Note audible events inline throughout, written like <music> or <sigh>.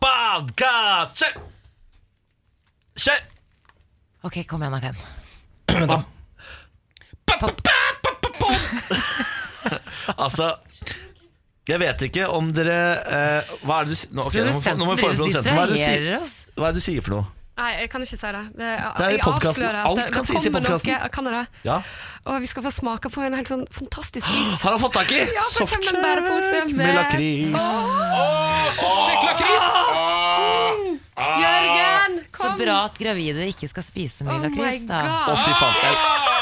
Podcast! Kjør! Kjør! Ok, kom igjen, da, Ken. <laughs> Altså Jeg vet ikke om dere eh, Hva er det du sier? Nå, ok, nå må, nå må vi få inn produsenten. Hva er det du sier, distraherer oss. hva er det du sier for noe? Nei, jeg kan ikke si det. Det, Det er i jeg avslører at Alt det- kan det sies i kommer noe- Kan? Ja, Og vi skal få smake på en helt sånn fantastisk is. <gasps> Har han fått tak i? Ja, bærepose med- med lakris. Softsjekk lakris! Jørgen, Så bra at gravide ikke skal spise så mye Oh lakris. da. Å, fy faen.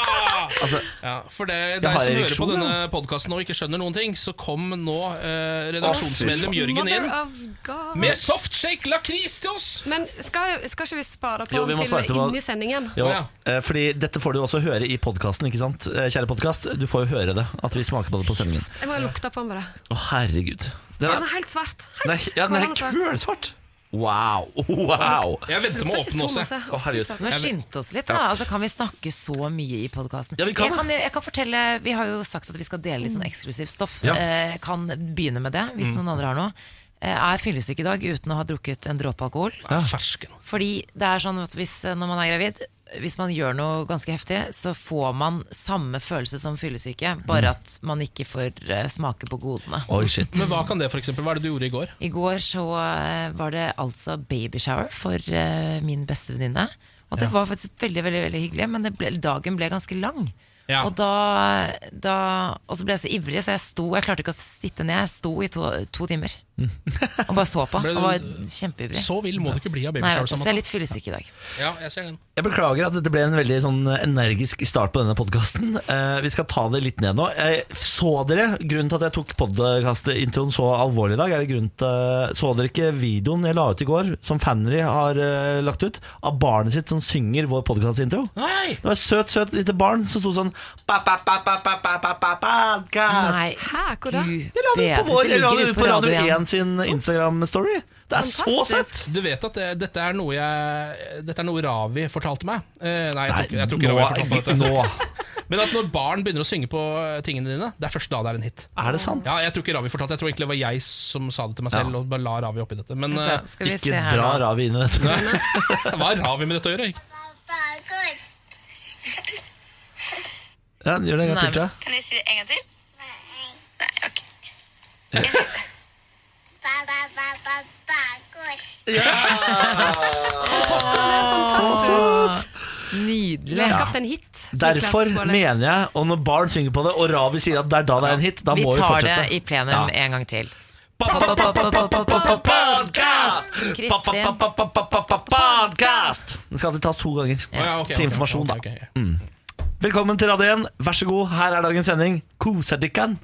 Altså, Ja, for det, deg som hører på denne ja. podkasten og ikke skjønner noen ting, så kom nå eh, redaksjonsmedlem Jørgen inn med softshake lakris til oss! Men skal, skal ikke vi spare på Jo, vi til til inni sendingen? jo, ja. eh, fordi dette får du også høre i podkasten, ikke sant? Eh, Kjære podkast, du får jo høre det. At vi smaker på det på sendingen. Jeg må lukte på den bare. Å, herregud. Den Den er, er helt svart. Helt, nei, ja, den er kålende kølsvart. Wow. <laughs> wow. Jeg venter med å åpne også. Å, herregud. Nå skyndte oss litt, da. Altså, kan vi snakke så mye i podkasten? Ja, vi kan jeg, kan, jeg kan fortelle Vi har jo sagt at vi skal dele litt sånn eksklusivt stoff. Ja. Eh, kan begynne med det, hvis noen andre har noe. Eh, Er fyllesyk i dag uten å ha drukket en dråpe alkohol. Ja. Fersken. Fordi det er sånn at hvis, når man er gravid, hvis man gjør noe ganske heftig, så får man samme følelse som fyllesyke, bare at man ikke får eh, smake på godene. Oi, shit. Men hva kan det, for eksempel? Hva er det du gjorde i går? I går så eh, var det altså babyshower for eh, min bestevenninne. Og det var faktisk veldig veldig, veldig hyggelig, men det ble, dagen ble ganske lang. Ja. Og, da, da, og så ble jeg så ivrig, så jeg sto Jeg klarte ikke å sitte ned. Jeg sto i to, to timer og bare så på. Og var kjempeivrig. Så vill må du ikke bli av Nei, vet babyshower. så jeg er litt fyllesyk i dag. Ja, jeg ser den. Jeg beklager at dette ble en veldig sånn energisk start på denne podkasten. vi skal ta det litt ned nå. Jeg så dere grunnen til at jeg tok podkastintroen så alvorlig i dag? Er det grunnen til, Så dere ikke videoen jeg la ut i går, som Fanry har eh, lagt ut, av barnet sitt som synger vår podkastintro? Nei! Det var et søt, søt lite barn som sto sånn ba, ba, ba, ba, ba, ba, ba, pa, podcast. Nei, Hæ, hvor da? Jeg la det ut på, vår, jeg la det ut på Radio 1 sin Instagram-story. Det er så Fantastisk. søtt! Du vet at det, dette er noe jeg Dette er noe Ravi fortalte meg. Eh, nei, jeg tror, ikke- tror Ravi fortalte meg dette. nå <laughs> Men at når barn begynner å synge på tingene dine, det er først da det er en hit. er det sant. Ja, Jeg tror ikke Ravi fortalte Jeg tror egentlig det var jeg som sa det til meg selv, Ja. og bare la Ravi oppi dette. Men da, eh, Ikke dra nå. Ravi inn i dette. <laughs> hva har Ravi med dette å gjøre? Ja, gjør det en gang til. Kan jeg si det en gang til? Nei, Nei, ok. Fantastisk. Du Nydelig. har skapt en hit. Derfor mener jeg, og når barn synger på det, og Ravi sier at det er da det er en hit, da Vi må vi tar det i plenum en gang til. Podcast! Podcast! Den skal alltid tas to ganger. Ja, Til informasjon, da. Velkommen til Radio 1. Vær så god, her er dagens sending. Kosedikkan.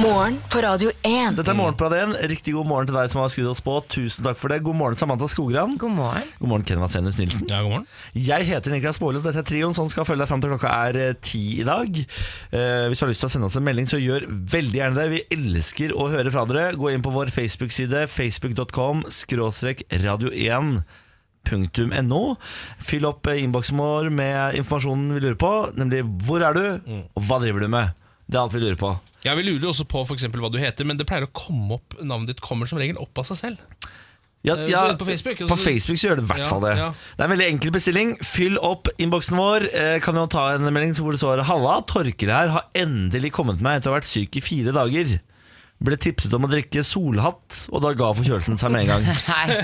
Morgen på Radio 1. Dette er Morgen på Radio 1. Riktig god morgen til deg som har skrudd oss på. Tusen takk for det. God morgen, Samantha Skogran. God morgen. God morgen, Ken Vasenus Nilsen. Ja, god morgen. Jeg heter Niklas Baarli, og dette er trioen som skal følge deg fram til klokka er eh, ti i dag. Eh, hvis du har lyst til å sende oss en melding, så gjør veldig gjerne det. Vi elsker å høre fra dere. Gå inn på vår Facebook-side, facebook.com skråstrek radio1. Punktum .no. Fyll opp eh, innboksen vår med informasjonen vi lurer på, nemlig hvor er du, og hva driver du med? Det er alt vi lurer på. Ja, Vi lurer også på for eksempel hva du heter, men det pleier å komme opp navnet ditt kommer som regel opp av seg selv. Ja, Eh, ja, på Facebook, på Facebook så gjør det i hvert Ja, fall det. ja. Det er en veldig enkel bestilling. Fyll opp innboksen vår. Eh, kan jo ta en melding hvor det står Halla, Torkel her har endelig kommet meg etter å ha vært syk i fire dager. Ble tipset om å drikke solhatt, og da ga forkjølelsen seg med en gang. <laughs> Nei.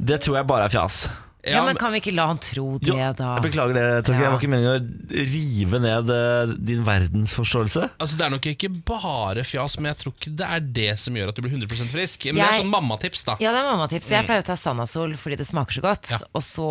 Det tror jeg bare er fjas. Ja, men Kan vi ikke la han tro det, Jo, da? jeg beklager det, Torgeir. Ja. Jeg var ikke meningen å rive ned eh, din verdensforståelse. Altså Det er nok ikke bare fjas, men jeg tror ikke det er det som gjør at du blir 100% frisk. Men det er Jeg- sånn mammatips, da. Ja, det er mammatips. Jeg pleier å ta Sanasol fordi det smaker så godt. Ja. Og så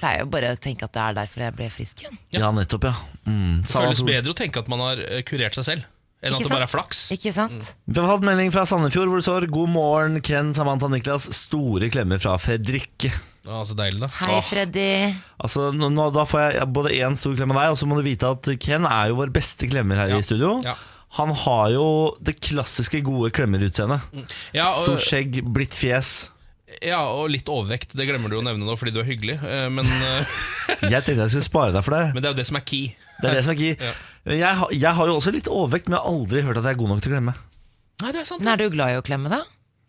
pleier jeg bare å tenke at det er derfor jeg ble frisk igjen. Ja, nettopp, ja. Mm. Det føles bedre å tenke at man har eh, kurert seg selv, Enn at det bare er flaks. Ikke sant? Vi har fått melding fra Sandefjord hvor det står God morgen, Ken, Samantha Niklas. Store klemmer fra Fredrikke. Å, så deilig, da. Hei, Freddy. Altså, nå, nå, Da får jeg både én stor klem av deg, og så må du vite at Ken er jo vår beste klemmer her Ja. i studio. Ja. Han har jo det klassiske gode klemmerutseendet. Ja, og, Stort skjegg, blitt fjes. ja, og litt overvekt. Det glemmer du å nevne nå fordi du er hyggelig. Eh, Men, <laughs> eh, Jeg tenkte jeg skulle spare deg for det. men det er jo det som er key. Det er det som er key. <laughs> Jeg, har- jeg har jo også litt overvekt, men jeg har aldri hørt at jeg er god nok til å glemme. Nei, det er sant. Men er du glad i å klemme, da?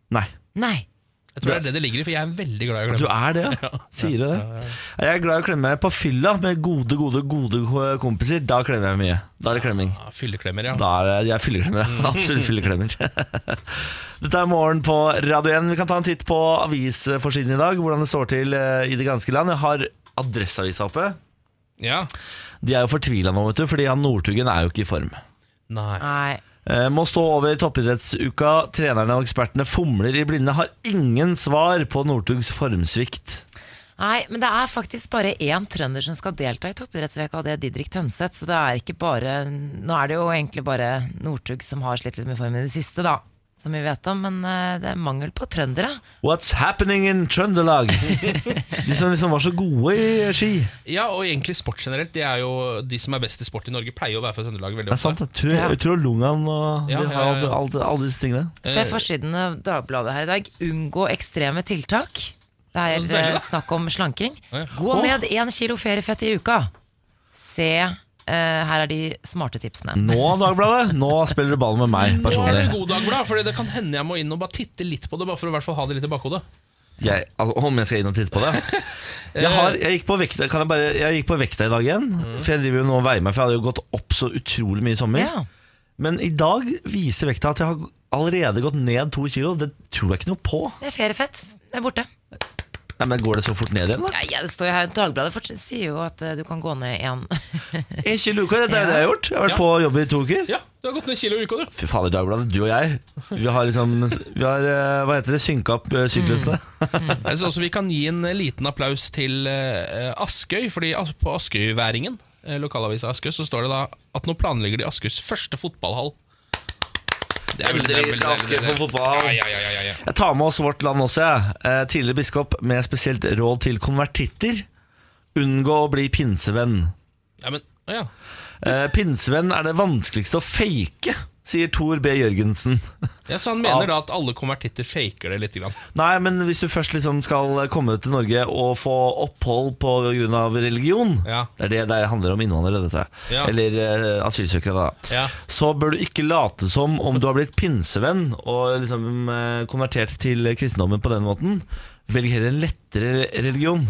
Nei. Nei. Jeg tror det er det det ligger i, for jeg er veldig glad i å Du er det, <laughs> ja? Sier du det? Jeg er glad i å klemme på fylla med gode, gode, gode kompiser. Da klemmer jeg mye. Da er det klemming. Ja, Fylleklemmer, ja. Da er det, jeg er fylleklemmer. Mm. <laughs> Absolutt fylleklemmer. <laughs> Dette er Morgen på Radio 1. Vi kan ta en titt på avisforsiden i dag. Hvordan det står til eh, i det ganske land. Jeg har Adresseavisa oppe. ja. De er jo fortvila nå, vet du, fordi han Northugen er jo ikke i form. Nei. Nei. Eh, Må stå over toppidrettsuka. Trenerne og ekspertene fomler i blinde. Har ingen svar på Northugs formsvikt. Nei, men det er faktisk bare én trønder som skal delta i toppidrettsveka, og det er Didrik Tønseth. Så det er ikke bare Nå er det jo egentlig bare Northug som har slitt litt med formen i det siste, da. Som vi vet om, men eh, det er mangel på trøndere. What's happening in Trøndelag? <laughs> De som liksom var så gode i ski. Ja, og egentlig sport generelt. De er jo de som er best i sport i Norge, pleier å være fra Trøndelag veldig Det er sant. det. Tror, Ja. jeg tror Lungan og Ja, de ja, har ja, ja. alle, alle disse tingene. Se forsiden av Dagbladet her i dag. Unngå ekstreme tiltak. Det er Deilig, da. eh, snakk om slanking. Gå ned én kilo feriefett i uka. Se, eh, her er de smarte tipsene. Nå, Dagbladet, nå spiller du ball med meg personlig. Nå er du det god Dagblad Fordi det kan hende jeg må inn og bare titte litt på det, bare for å i hvert fall ha det litt i bakhodet. Jeg, altså, om jeg skal inn og titte på det? <laughs> Jeg, har, jeg, gikk på vekta, kan jeg, bare, jeg gikk på vekta i dag igjen. For jeg driver jo nå og veier meg, for jeg hadde jo gått opp så utrolig mye i sommer. Ja. Men i dag viser vekta at jeg har allerede gått ned to kilo. Det tror jeg ikke noe på. Det er feriefett. Det er borte. Nei, men Går det så fort ned igjen, da? Ja, ja, det står jo her, Dagbladet fortsatt sier jo at eh, du kan gå ned én. <laughs> En kilo i uka, det er det jeg har gjort. Jeg har vært Ja. på jobb i to uker. Ja, du har gått ned kilo i uka, du. Fy fader, Dagbladet, du og jeg. Vi har liksom Vi har, eh, hva heter det, synka opp eh, syklusene. Jeg synes <laughs> også Vi kan gi en liten applaus til eh, Askøy, fordi as- på Askøyværingen, eh, lokalavisa Askøy, så står det da at nå planlegger de Askøys første fotballhall. Det er veldig- det er- få fotballhall. Ja, ja, ja, ja, ja. Jeg tar med oss Vårt Land også, jeg. Ja. Tidligere biskop med spesielt råd til konvertitter. Unngå å bli pinsevenn. ja men, ja. Eh, pinsevenn er det vanskeligste å fake, sier Tor B. Jørgensen. <laughs> ja, Så han mener da at alle konvertitter faker det litt. Grann. Nei, men hvis du først liksom skal komme til Norge og få opphold pga. religion Ja. Det er det det handler om innvandrere, dette. Ja. Eller uh, asylsøkere, da. Ja. Så bør du ikke late som om du har blitt pinsevenn og liksom uh, konvertert til kristendommen på den måten. Velg heller en lettere religion.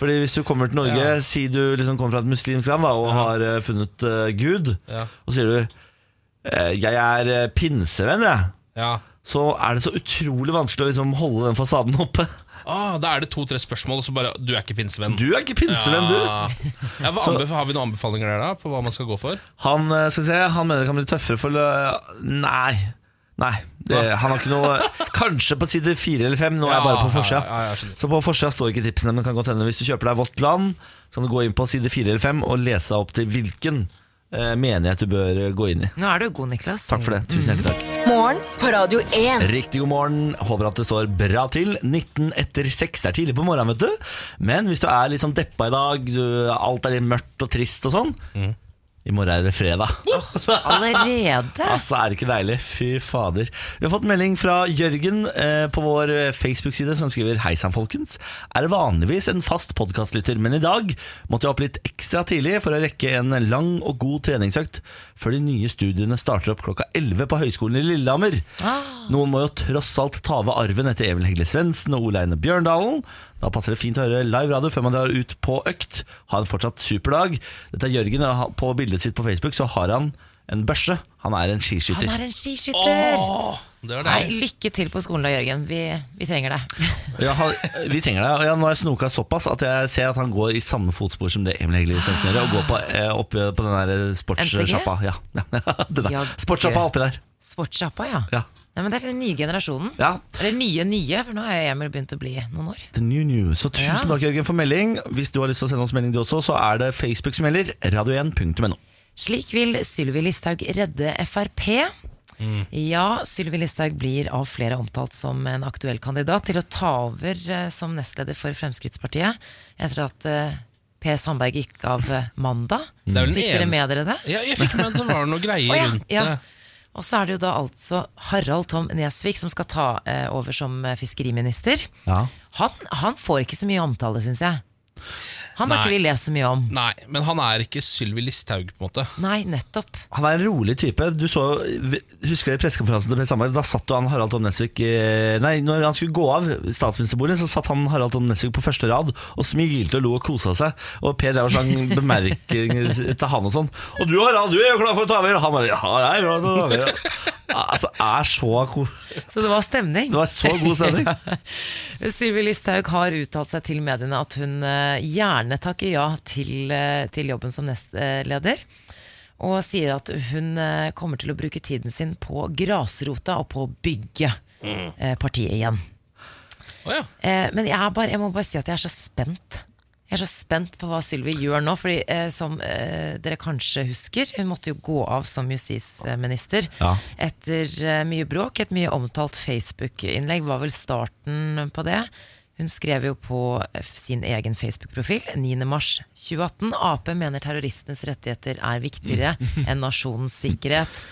Fordi hvis du kommer til Norge, Ja. si du liksom kommer fra et muslimsk land da, og har eh, funnet Gud, Ja. og sier du 'jeg er eh, pinsevenn', jeg. Ja. Så er det så utrolig vanskelig å liksom holde den fasaden oppe. Ah, da er det to-tre spørsmål, og så bare Du er ikke pinsevenn. Du er ikke pinsevenn, du. Ja. Ja, hva Så- har vi noen anbefalinger der da på hva man skal gå for? Han eh, skal vi se, han mener det kan bli tøffere for Nei. Nei, det, han har ikke noe Kanskje på side fire eller fem. Nå er jeg bare på forsida. Ja, ja. Så på forsida står ikke tipsene, men kan godt hende hvis du kjøper deg Vårt Land, så kan du gå inn på side fire eller fem og lese opp til hvilken eh, at du bør gå inn i. Nå er du god, Niklas. Takk for det. Tusen hjertelig takk. Morgen på Radio 1. Riktig god morgen. Håper at det står bra til. 19 etter 6. Det er tidlig på morgenen, vet du. Men hvis du er litt sånn deppa i dag, du, alt er litt mørkt og trist og sånn I morgen er det fredag. Allerede? <laughs> Altså, er det ikke deilig? Fy fader. Vi har fått melding fra Jørgen eh, på vår Facebook-side som skriver Hei sann, folkens. Er vanligvis en fast podkastlytter, men i dag måtte jeg opp litt ekstra tidlig for å rekke en lang og god treningsøkt før de nye studiene starter opp klokka 11 på Høgskolen i Lillehammer. Noen må jo tross alt ta over arven etter Evel Hegle Svendsen og Ole Eine Bjørndalen. Da passer det fint å høre live radio før man drar ut på økt. Ha en fortsatt super dag. Dette er Jørgen. På bildet sitt på Facebook så har han en børse. Han er en skiskytter. Han er en skiskytter! Åh, det det. Nei, lykke til på skolen da, Jørgen. Vi, vi trenger det. <laughs> Ja, vi trenger det. Ja, nå har jeg snoka såpass at jeg ser at han går i samme fotspor som det Emil Svendsen gjør. Og går på, eh, oppe på den der sportssjappa. Ja. <laughs> Ja, Sportssjappa oppi der. Sportssjappa, ja. Ja. Nei, men Det er den nye generasjonen. Ja. Eller nye nye, for nå har Emil begynt å bli noen år. The new new. Så tusen Ja. takk, Jørgen, for melding. Hvis du har lyst til å sende oss melding du også, så er det Facebook som gjelder. Radio1.no. Slik vil Sylvi Listhaug redde Frp. Ja, Sylvi Listhaug blir av flere omtalt som en aktuell kandidat til å ta over eh, som nestleder for Fremskrittspartiet etter at P. Per Sandberg gikk av eh, mandag. Det er vel den Fikk dere med dere det? Ja, jeg fikk med at det var noe <laughs> greier oh, ja, rundt ja. Og så er det jo da altså Harald Tom Nesvik som skal ta eh, over som eh, fiskeriminister. Ja. Han, han får ikke så mye omtale, syns jeg. Han har Nei. ikke vi lest så mye om. Nei, men han er ikke Sylvi Listhaug, på en måte. Nei, nettopp. Han er en rolig type. Du så, Husker dere pressekonferansen til Per Sandberg? Da satt jo han Harald Tom Nesvik eh, Nei, når han skulle gå av statsministerboligen, så satt han Harald Tom Nesvik på første rad og smilte og lo og kosa seg. Og Per drev og slang bemerkninger til han og sånn. 'Og du Harald, du er jo klar for å ta over?' Og han bare 'Ja, jeg er klar for å ta over'. Altså, er så Så det var stemning. Det var så god stemning. <laughs> Sylvi Listhaug har uttalt seg til mediene at hun eh, gjerne takker ja til, eh, til jobben som nestleder. Og sier at hun eh, kommer til å bruke tiden sin på grasrota og på å bygge mm. partiet igjen. Oh, ja. Men jeg, er bare, jeg må bare si at jeg er så spent. Jeg er så spent på hva Sylvi gjør nå. Fordi eh, som eh, dere kanskje husker, hun måtte jo gå av som justisminister Ja. etter eh, mye bråk. Et mye omtalt Facebook-innlegg var vel starten på det. Hun skrev jo på eh, sin egen Facebook-profil 9.3.2018 Ap mener terroristenes rettigheter er viktigere <laughs> enn nasjonens sikkerhet.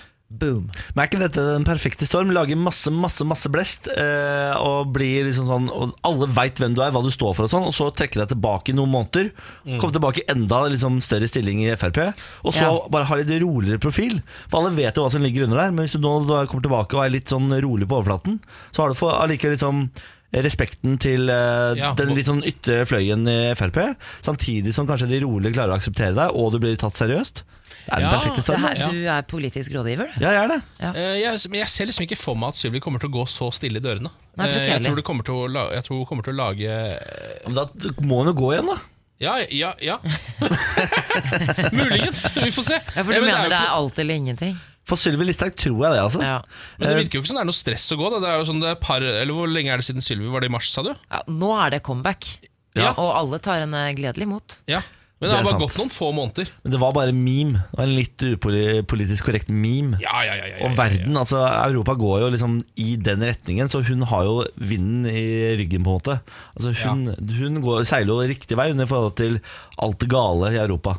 Boom. Men er ikke dette den perfekte storm? Lager masse masse, masse blest eh, og blir liksom sånn Og alle veit hvem du er, hva du står for, og sånn Og så trekke deg tilbake i noen måneder. Komme tilbake i enda liksom, større stilling i Frp. Og så Ja. bare ha litt roligere profil. For alle vet jo hva som ligger under der. Men hvis du nå kommer tilbake og er litt sånn rolig på overflaten, så har du for allikevel liksom respekten til uh, Ja, den litt sånn ytre fløyen i Frp, samtidig som kanskje de rolig klarer å akseptere deg, og du blir tatt seriøst. Det er den Ja, perfekte stormen. her, du er politisk rådgiver, du. Ja, jeg er det. Eh, jeg, men jeg ser liksom ikke for meg at Sylvi kommer til å gå så stille i dørene. Nei, jeg tror ikke Eh, jeg, tror det kommer til å la, jeg tror hun kommer til å lage eh, Men da må hun jo gå igjen, da. Ja, ja, ja. <laughs> Muligens. Vi får se. Ja, for Eh, du men mener det er alt eller ingenting? For Sylvi Listhaug tror jeg det, altså. Ja. Men det virker jo ikke som det er noe stress å gå. Da. Det er jo sånn det er par, eller Hvor lenge er det siden Sylvi? Var det i mars, sa du? Ja, nå er det comeback. Ja. Og alle tar henne gledelig imot. Ja. Men Det det har bare sant. gått noen få måneder. Men det var bare meme. Det var en litt upolitisk korrekt meme. Ja, ja, ja, ja, ja, Og verden, altså Europa går jo liksom i den retningen, så hun har jo vinden i ryggen, på en måte. Altså Hun, hun går, seiler jo riktig vei under forhold til alt det gale i Europa.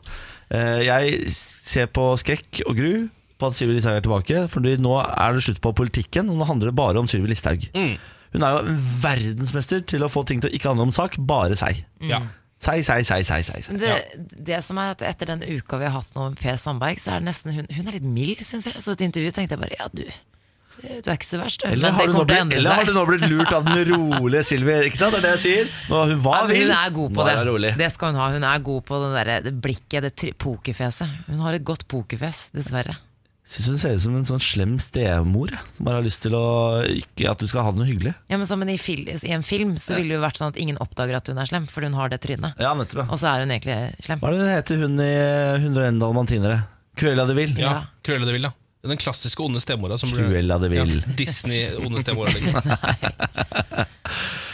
Eh, Jeg ser på skrekk og gru på at Sylvi Listhaug er tilbake, for nå er det slutt på politikken, og nå handler det bare om Sylvi Listhaug. Mm. Hun er jo verdensmester til å få ting til å ikke handle om sak, bare seg. Ja. Seg, seg, seg, seg, sei, seg. Det, det som er at Etter den uka vi har hatt nå med Per Sandberg, så er det nesten hun, hun er litt mild, syns jeg. Så et intervju tenkte jeg bare ja, du, du er ikke så verst. Eller Men har, det du nå til å blitt, eller har du nå blitt lurt av den rolige Sylvi? Ikke sant? Det er det jeg sier. Nå, hun var Ja, vill. på Nå det. er hun rolig. Det skal hun ha. Hun er god på det, der, det blikket, det pokerfjeset. Hun har et godt pokerfjes, dessverre. Syns hun ser ut som en sånn slem stemor som bare har lyst til å ikke at du skal ha det noe hyggelig. Ja, men, så, men i, fil, I en film så ville det jo vært sånn at ingen oppdager at hun er slem, for hun har det trynet. Ja, nettopp. ja. Og så er hun egentlig slem. Hva er det hun heter hun i 101 dalmantinere? Cruella de Vil. ja. Ja. Cruella de Vil, ja. Den klassiske onde stemora Cruella de Vil. ja, Disney-onde stemora. Liksom. <laughs>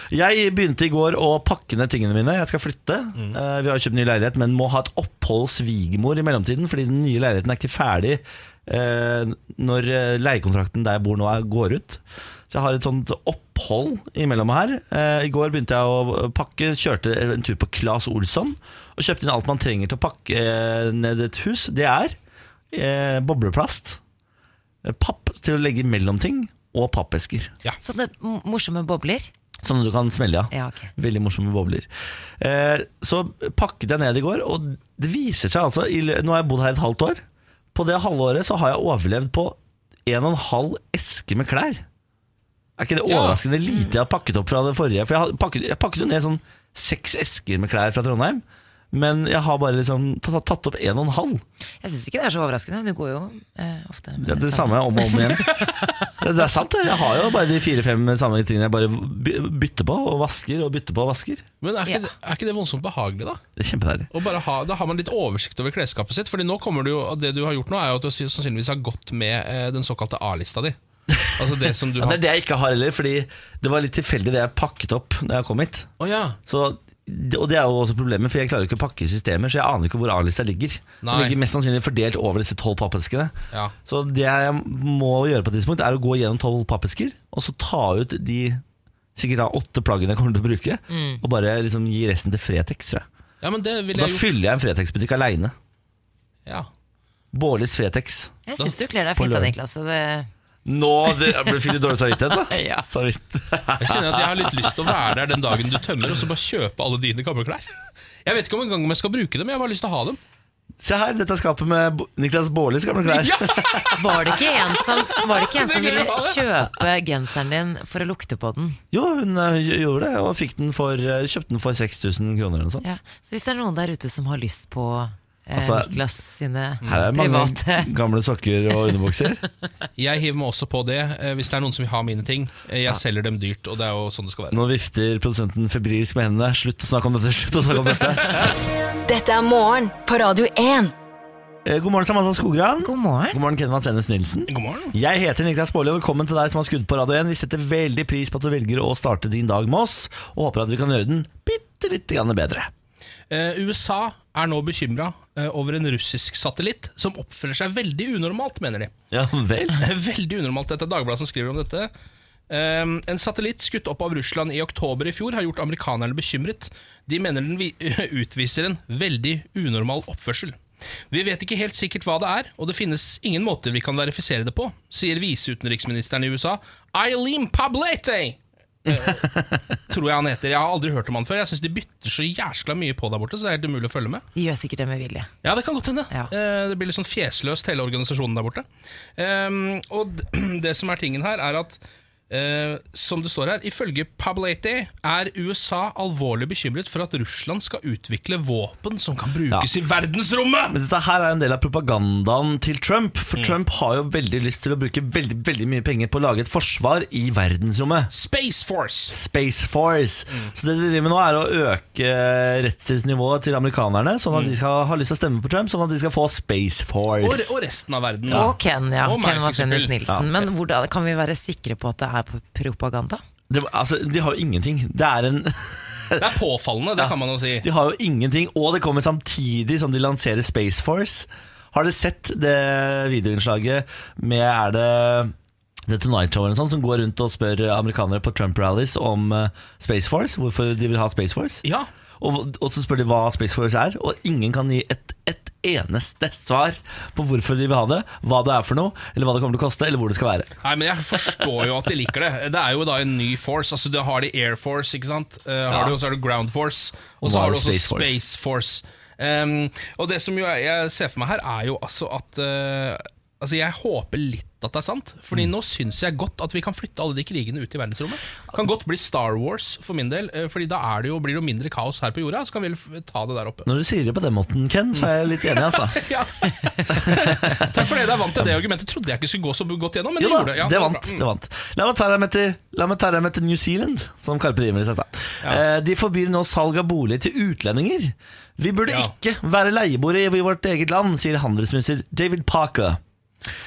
Jeg begynte i går å pakke ned tingene mine. Jeg skal flytte. Mm. Eh, vi har kjøpt ny leilighet, men må ha et opphold hos svigermor i mellomtiden, fordi den nye leiligheten er ikke ferdig når eh, leiekontrakten der jeg bor nå, er, går ut. Så jeg har et sånt opphold imellom her. Eh, I går begynte jeg å pakke, kjørte en tur på Claes Olsson og kjøpte inn alt man trenger til å pakke eh, ned et hus. Det er eh, bobleplast, eh, papp til å legge mellom ting, og pappesker. Sånne m- morsomme bobler. Sånn du kan smelle av. Ja, okay. Veldig morsomme bobler. Eh, så pakket jeg ned i går, og det viser seg altså i, Nå har jeg bodd her et halvt år. På det halvåret så har jeg overlevd på en og en halv eske med klær. Er ikke det overraskende lite jeg har pakket opp fra det forrige? For jeg, pakket, jeg pakket jo ned sånn seks esker med klær fra Trondheim. Men jeg har bare liksom tatt, opp en og en halv. Jeg syns ikke det er så overraskende. Du går jo eh, ofte med Det, er det samme om og om igjen. <laughs> Det, det er sant, det. Jeg har jo bare de fire-fem samme tingene jeg bare bytter på og vasker og bytter på og vasker. Men er ikke, Ja. det- er ikke det voldsomt behagelig, da? Det er kjempedeilig. Ha, da har man litt oversikt over klesskapet sitt. Fordi nå kommer du jo, Det du har gjort nå, er jo at du sannsynligvis har gått med eh, den såkalte A-lista di. Altså det som du <laughs> Ja, det er det jeg ikke har heller, fordi det var litt tilfeldig det jeg pakket opp da jeg kom hit. Oh, ja. Så og det er jo også problemet, for jeg klarer ikke å pakke systemer, så jeg aner ikke hvor A-lista ligger. Nei. Den ligger mest sannsynlig fordelt over disse tolv pappeskene. Ja. Så det jeg må gjøre på et tidspunkt, er å gå gjennom tolv pappesker, og så ta ut de sikkert da åtte plaggene jeg kommer til å bruke, og bare liksom gi resten til Fretex, tror jeg. ja, men det Og da jeg fyller jeg en Fretex-butikk aleine. Ja. Bårlis Fretex. Jeg syns du kler deg fint av lørdag. Niklas. Det, Nå det du dårlig samvittighet, da. <laughs> Ja. Så vidt. Jeg kjenner at jeg har litt lyst til å være der den dagen du tømmer, og så bare kjøpe alle dine gamle klær. Jeg vet ikke om engang om jeg skal bruke dem, jeg har bare lyst til å ha dem. Se her, dette er skapet med Niklas Bårlis gamle klær. Ja! <laughs> var det ikke en som, var det ikke en som ville kjøpe genseren din for å lukte på den? Jo, hun eh, gjorde det, og fikk den for, eh, kjøpte den for 6000 kroner eller noe sånt. Ja. Så hvis det er noen der ute som har lyst på Altså, Niklas sine Her er mange private <laughs> gamle sokker og underbukser. <laughs> Jeg hiver meg også på det, eh, hvis det er noen som vil ha mine ting. Jeg Jeg selger dem dyrt, og det er jo sånn det skal være. Nå vifter produsenten febrilsk med hendene. Slutt å snakke om dette! <laughs> slutt å snakke om dette Dette er morgen på Radio 1. Eh, God morgen, Samantha Skogran. God morgen. God morgen, Kenvan Vasenus Nilsen. God morgen. Jeg heter Niklas Baarli, og velkommen til deg som har skudd på Radio 1. Vi setter veldig pris på at du velger å starte din dag med oss, og håper at vi kan gjøre den bitte litt grann bedre. Eh, USA er nå bekymra over en russisk satellitt som oppfører seg veldig unormalt, mener de. Ja vel? Veldig unormalt. Dette er Dagbladet som skriver om dette. Um, en satellitt skutt opp av Russland i oktober i fjor har gjort amerikanerne bekymret. De mener den <laughs> utviser en veldig unormal oppførsel. Vi vet ikke helt sikkert hva det er, og det finnes ingen måter vi kan verifisere det på, sier viseutenriksministeren i USA, Eileen Pablete. Tror jeg han heter. Jeg har aldri hørt om han før. Jeg syns de bytter så jæskla mye på der borte, så det er helt umulig å følge med. De gjør sikkert det med vilje. Ja, det kan godt hende. Ja. Eh, Det blir litt sånn fjesløst, hele organisasjonen der borte. Ehm, og <clears throat> det som er tingen her, er at eh, som det står her, ifølge Pablati er USA alvorlig bekymret for at Russland skal utvikle våpen som kan brukes i verdensrommet! Men dette her er en del av propagandaen til Trump. For Trump har jo veldig lyst til å bruke veldig, veldig mye penger på å lage et forsvar i verdensrommet. Space Force! Space Force. Så det de driver med nå, er å øke rettsnivået til amerikanerne, sånn at de skal ha lyst til å stemme på Trump, sånn at de skal få Space Force. og resten av verden. Og Ken, ja. Og Ken Nilsen. Ja. Men hvordan kan vi være sikre på at det er på propaganda? Det, altså, de har jo ingenting. Det er en Det er påfallende, det kan man jo si. De har jo ingenting, og det kommer samtidig som de lanserer Space Force. Har dere sett det videoinnslaget med Er det The Tonight Show eller noe sånt, som går rundt og spør amerikanere på Trump-rallies om eh, Space Force? Hvorfor de vil ha Space Force? Ja, Og, og så spør de hva Space Force er, og ingen kan gi et, et eneste svar på hvorfor de vil ha det, hva det er for noe, eller hva det kommer til å koste, eller hvor det skal være. Nei, men Jeg forstår jo at de liker det. Det er jo da en ny force. Altså Du har de Air Force, ikke sant? Har Ja. du, og så har du Ground Force, og så har du også Space Force. Force. Um, og det som jeg, jeg ser for meg her, er jo altså at uh, Altså Jeg håper litt at det er sant. Fordi Mm. nå syns jeg godt at vi kan flytte alle de krigene ut i verdensrommet. Kan godt bli Star Wars for min del, eh, Fordi da er det jo, blir det jo mindre kaos her på jorda. Så kan vi ta det der oppe. Når du sier det på den måten, Ken, så er jeg litt enig, altså. <laughs> <laughs> Takk for det. Er vant til det argumentet. Trodde jeg ikke skulle gå så godt gjennom, men Jo det da, gjorde det. Ja, det vant. Det vant La meg ta deg med til New Zealand, som Karpe Diem ville sagt. da. Eh, De forbyr nå salg av bolig til utlendinger. Vi burde Ja. ikke være leieboere i vårt eget land, sier handelsminister David Parker.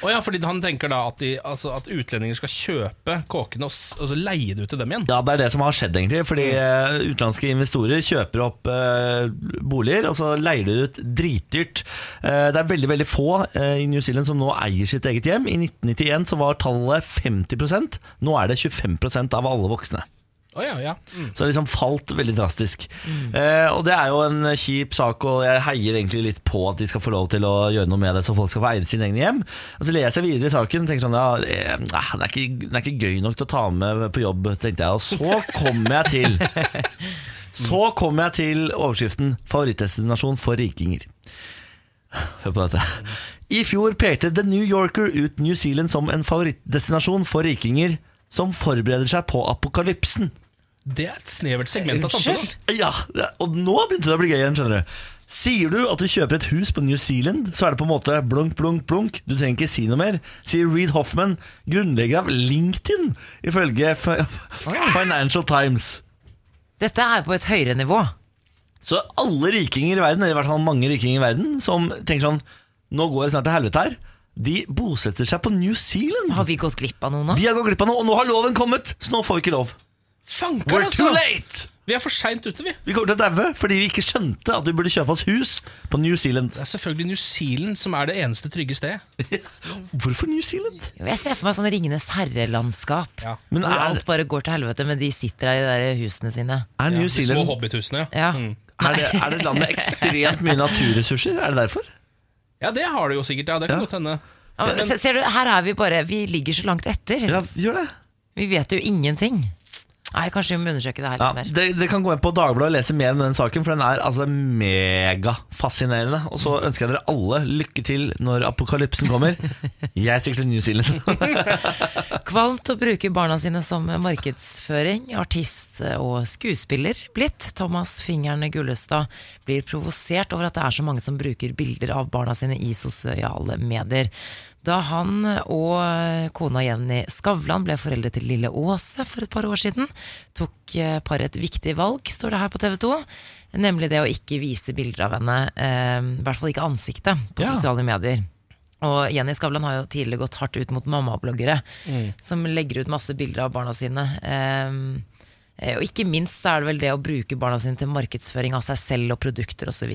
Å ja, fordi han tenker da at, de, altså at utlendinger skal kjøpe kåkene og, og så leie det ut til dem igjen. Ja, Det er det som har skjedd, egentlig. Fordi eh, utenlandske investorer kjøper opp eh, boliger, og så leier de det ut dritdyrt. Eh, det er veldig veldig få i New Zealand som nå eier sitt eget hjem. I 1991 så var tallet 50% Nå er det 25% av alle voksne. Å ja, ja. Mm. Så det liksom falt veldig drastisk. Eh, og det er jo en kjip sak, og jeg heier egentlig litt på at de skal få lov til å gjøre noe med det, så folk skal få eie sine egne hjem. Og så leser jeg videre i saken og tenker sånn ja, eh, det, er ikke, det er ikke gøy nok til å ta med på jobb, tenkte jeg. Og så kommer jeg til <laughs> Så kommer jeg til overskriften 'Favorittdestinasjon for rikinger'. Hør på dette. I fjor pekte The New Yorker ut New Zealand som en favorittdestinasjon for rikinger som forbereder seg på apokalypsen. Det er et snevert segment av samfunnet. Ja, og nå begynte det å bli gøy igjen, skjønner du. Sier du at du kjøper et hus på New Zealand, så er det på en måte blunk, blunk, blunk. Du trenger ikke si noe mer, sier Reed Hoffman, grunnlegger av LinkedIn, ifølge F Financial Times. Dette er på et høyere nivå. Så alle rikinger i verden, eller i hvert fall mange rikinger i verden, som tenker sånn Nå går det snart til helvete her. De bosetter seg på New Zealand. Har vi gått glipp av noe nå? Vi har gått glipp av noe, og nå har loven kommet, så nå får vi ikke lov. Fanker, We're altså! too late! Vi er for seint ute, vi. Vi kommer til å daue fordi vi ikke skjønte at vi burde kjøpe oss hus på New Zealand. Det er selvfølgelig New Zealand som er det eneste trygge stedet. <laughs> Hvorfor New Zealand? Jo, Jeg ser for meg sånn Ringenes herre-landskap. Ja. Men Hvor er, alt bare går til helvete, men de sitter der i de der husene sine. er New De små Zealand hobbithusene, ja. Ja. er det, er det et land med ekstremt mye naturressurser? Er det derfor? Ja, det har du jo sikkert. Ja, det kan Ja. godt hende. Ja, men, se- ser du, her er vi bare Vi ligger så langt etter. Ja, gjør det. Vi vet jo ingenting. Nei, kanskje vi må undersøke det her litt Ja, mer. Det dere kan gå inn på Dagbladet og lese mer om den saken, for den er altså megafascinerende. Og så ønsker jeg dere alle lykke til når apokalypsen kommer. <laughs> Jeg stikker til New Zealand. <laughs> Kvalmt å bruke barna sine som markedsføring. Artist og skuespiller blitt. Thomas Fingeren Gullestad blir provosert over at det er så mange som bruker bilder av barna sine i sosiale medier. Da han og kona Jenny Skavlan ble foreldre til lille Åse for et par år siden, tok eh, paret et viktig valg, står det her på TV 2. Nemlig det å ikke vise bilder av henne, eh, i hvert fall ikke ansiktet, på Ja. sosiale medier. Og Jenny Skavlan har jo tidligere gått hardt ut mot mammabloggere, som legger ut masse bilder av barna sine. Eh, og ikke minst er det vel det å bruke barna sine til markedsføring av seg selv og produkter osv.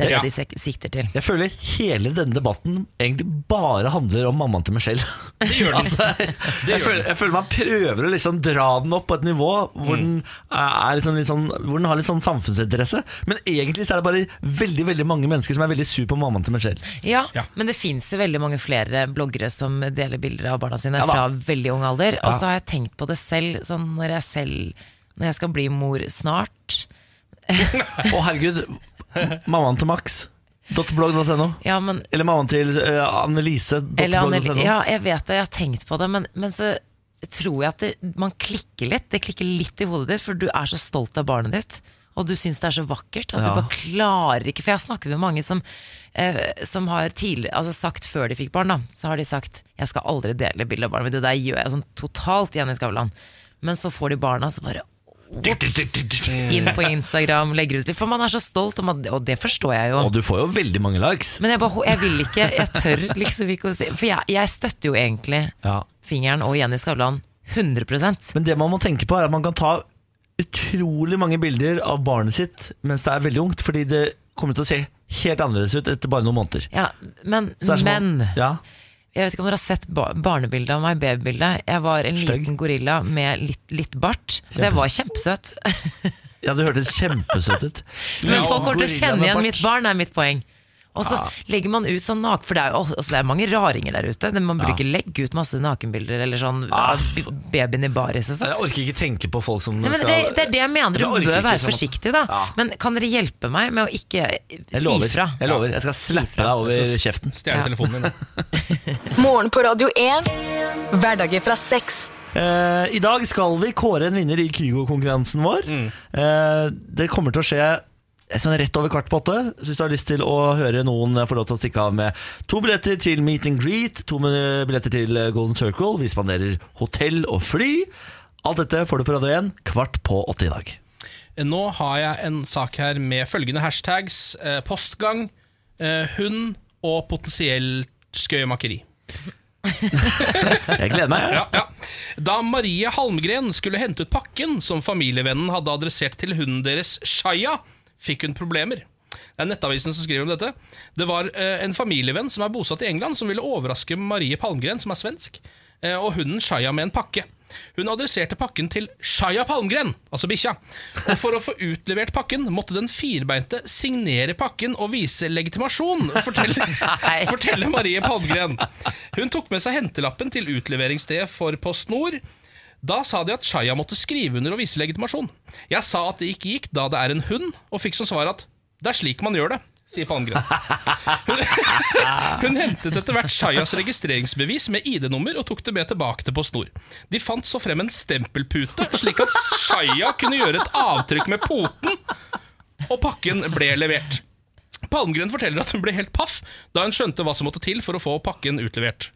Det er Ja. det de sikter til. Jeg føler hele denne debatten egentlig bare handler om mammaen til Michelle. Det gjør den. <laughs> Altså, Det jeg, gjør føler, jeg føler man prøver å liksom dra den opp på et nivå hvor, den, er litt sånn, litt sånn, hvor den har litt sånn samfunnsinteresse. Men egentlig så er det bare veldig veldig mange mennesker som er veldig sur på mammaen til Michelle. Ja, Ja. Men det fins jo veldig mange flere bloggere som deler bilder av barna sine Ja fra veldig ung alder. Og så har jeg tenkt på det selv, sånn når jeg selv Når jeg skal bli mor snart. Å herregud, <laughs> mammaen til Max. .blogg.no. Ja, men Eller mammaen til uh, Annelise. Eller ja, jeg vet det, jeg har tenkt på det, men, men så tror jeg at det, man klikker litt. Det klikker litt i hodet ditt, for du er så stolt av barnet ditt. Og du syns det er så vakkert at Ja. du bare klarer ikke For jeg har snakket med mange som, eh, som har tidlig, altså sagt før de fikk barn, da, så har de sagt 'jeg skal aldri dele bilde av barnet mitt'. Det der gjør jeg sånn totalt igjen i Skavlan. Men så får de barna, så bare inn på Instagram, legger ut litt. For man er så stolt, og, man, og det forstår jeg jo. Og du får jo veldig mange likes. Men jeg, bare, jeg vil ikke, jeg tør liksom ikke å si For jeg, jeg støtter jo egentlig Ja. Fingeren og Jenny Skavlan 100% Men det man må tenke på er at man kan ta utrolig mange bilder av barnet sitt mens det er veldig ungt, fordi det kommer til å se helt annerledes ut etter bare noen måneder. Ja, men, Så det som å- men ja, Jeg vet ikke om dere har sett ba barnebildet av meg, babybildet. Jeg var en Støgg. liten gorilla med litt, litt bart, så jeg var kjempesøt. ja, du hørtes kjempesøt ut. <laughs> Men folk kommer til å kjenne igjen mitt barn, er mitt poeng. Og så legger man ut sånn nak... For det er jo også, det er mange raringer der ute. Man burde ikke legge ut masse nakenbilder eller sånn av babyen i baris og sånn. Jeg orker ikke tenke på folk som Nei, men skal det, det er det jeg mener. Du bør være sånn. forsiktig, da. Ja. Men kan dere hjelpe meg med å ikke Jeg si fra? Jeg lover, jeg skal slappe deg over kjeften. Stjele telefonen min. <laughs> Morgen på Radio 1. Hverdager fra seks. Uh, I dag skal vi kåre en vinner i Kygo-konkurransen vår. Eh, det kommer til å skje sånn rett over kvart på åtte. Så hvis du har lyst til å høre noen få lov til å stikke av med to billetter til Meet and Greet, to billetter til eh, Golden Circle, vi spanderer hotell og fly. Alt dette får du på Radio 1 kvart på åtte i dag. Nå har jeg en sak her med følgende hashtags. Eh, postgang, eh, hund og potensielt skøyemakeri. Jeg gleder meg. <laughs> Ja, ja. Da Marie Halmgren skulle hente ut pakken som familievennen hadde adressert til hunden deres Shaya, fikk hun problemer. Det er Nettavisen som skriver om dette. Det var eh, en familievenn som er bosatt i England, som ville overraske Marie Palmgren, som er svensk, eh, og hunden Shaya med en pakke. Hun adresserte pakken til Shaya Palmgren, altså bikkja. Og for å få utlevert pakken måtte den firbeinte signere pakken og vise legitimasjon, forteller, <laughs> forteller Marie Palmgren. Hun tok med seg hentelappen til utleveringsstedet for Post Nord. Da sa de at Chaya måtte skrive under og vise legitimasjon. Jeg sa at det ikke gikk da det er en hund, og fikk som svar at det er slik man gjør det, sier Palmgren. Hun, <laughs> hun hentet etter hvert Shayas registreringsbevis med ID-nummer og tok det med tilbake til Post Nord. De fant så frem en stempelpute, slik at Shaya kunne gjøre et avtrykk med poten, og pakken ble levert. Palmgren forteller at hun ble helt paff da hun skjønte hva som måtte til for å få pakken utlevert.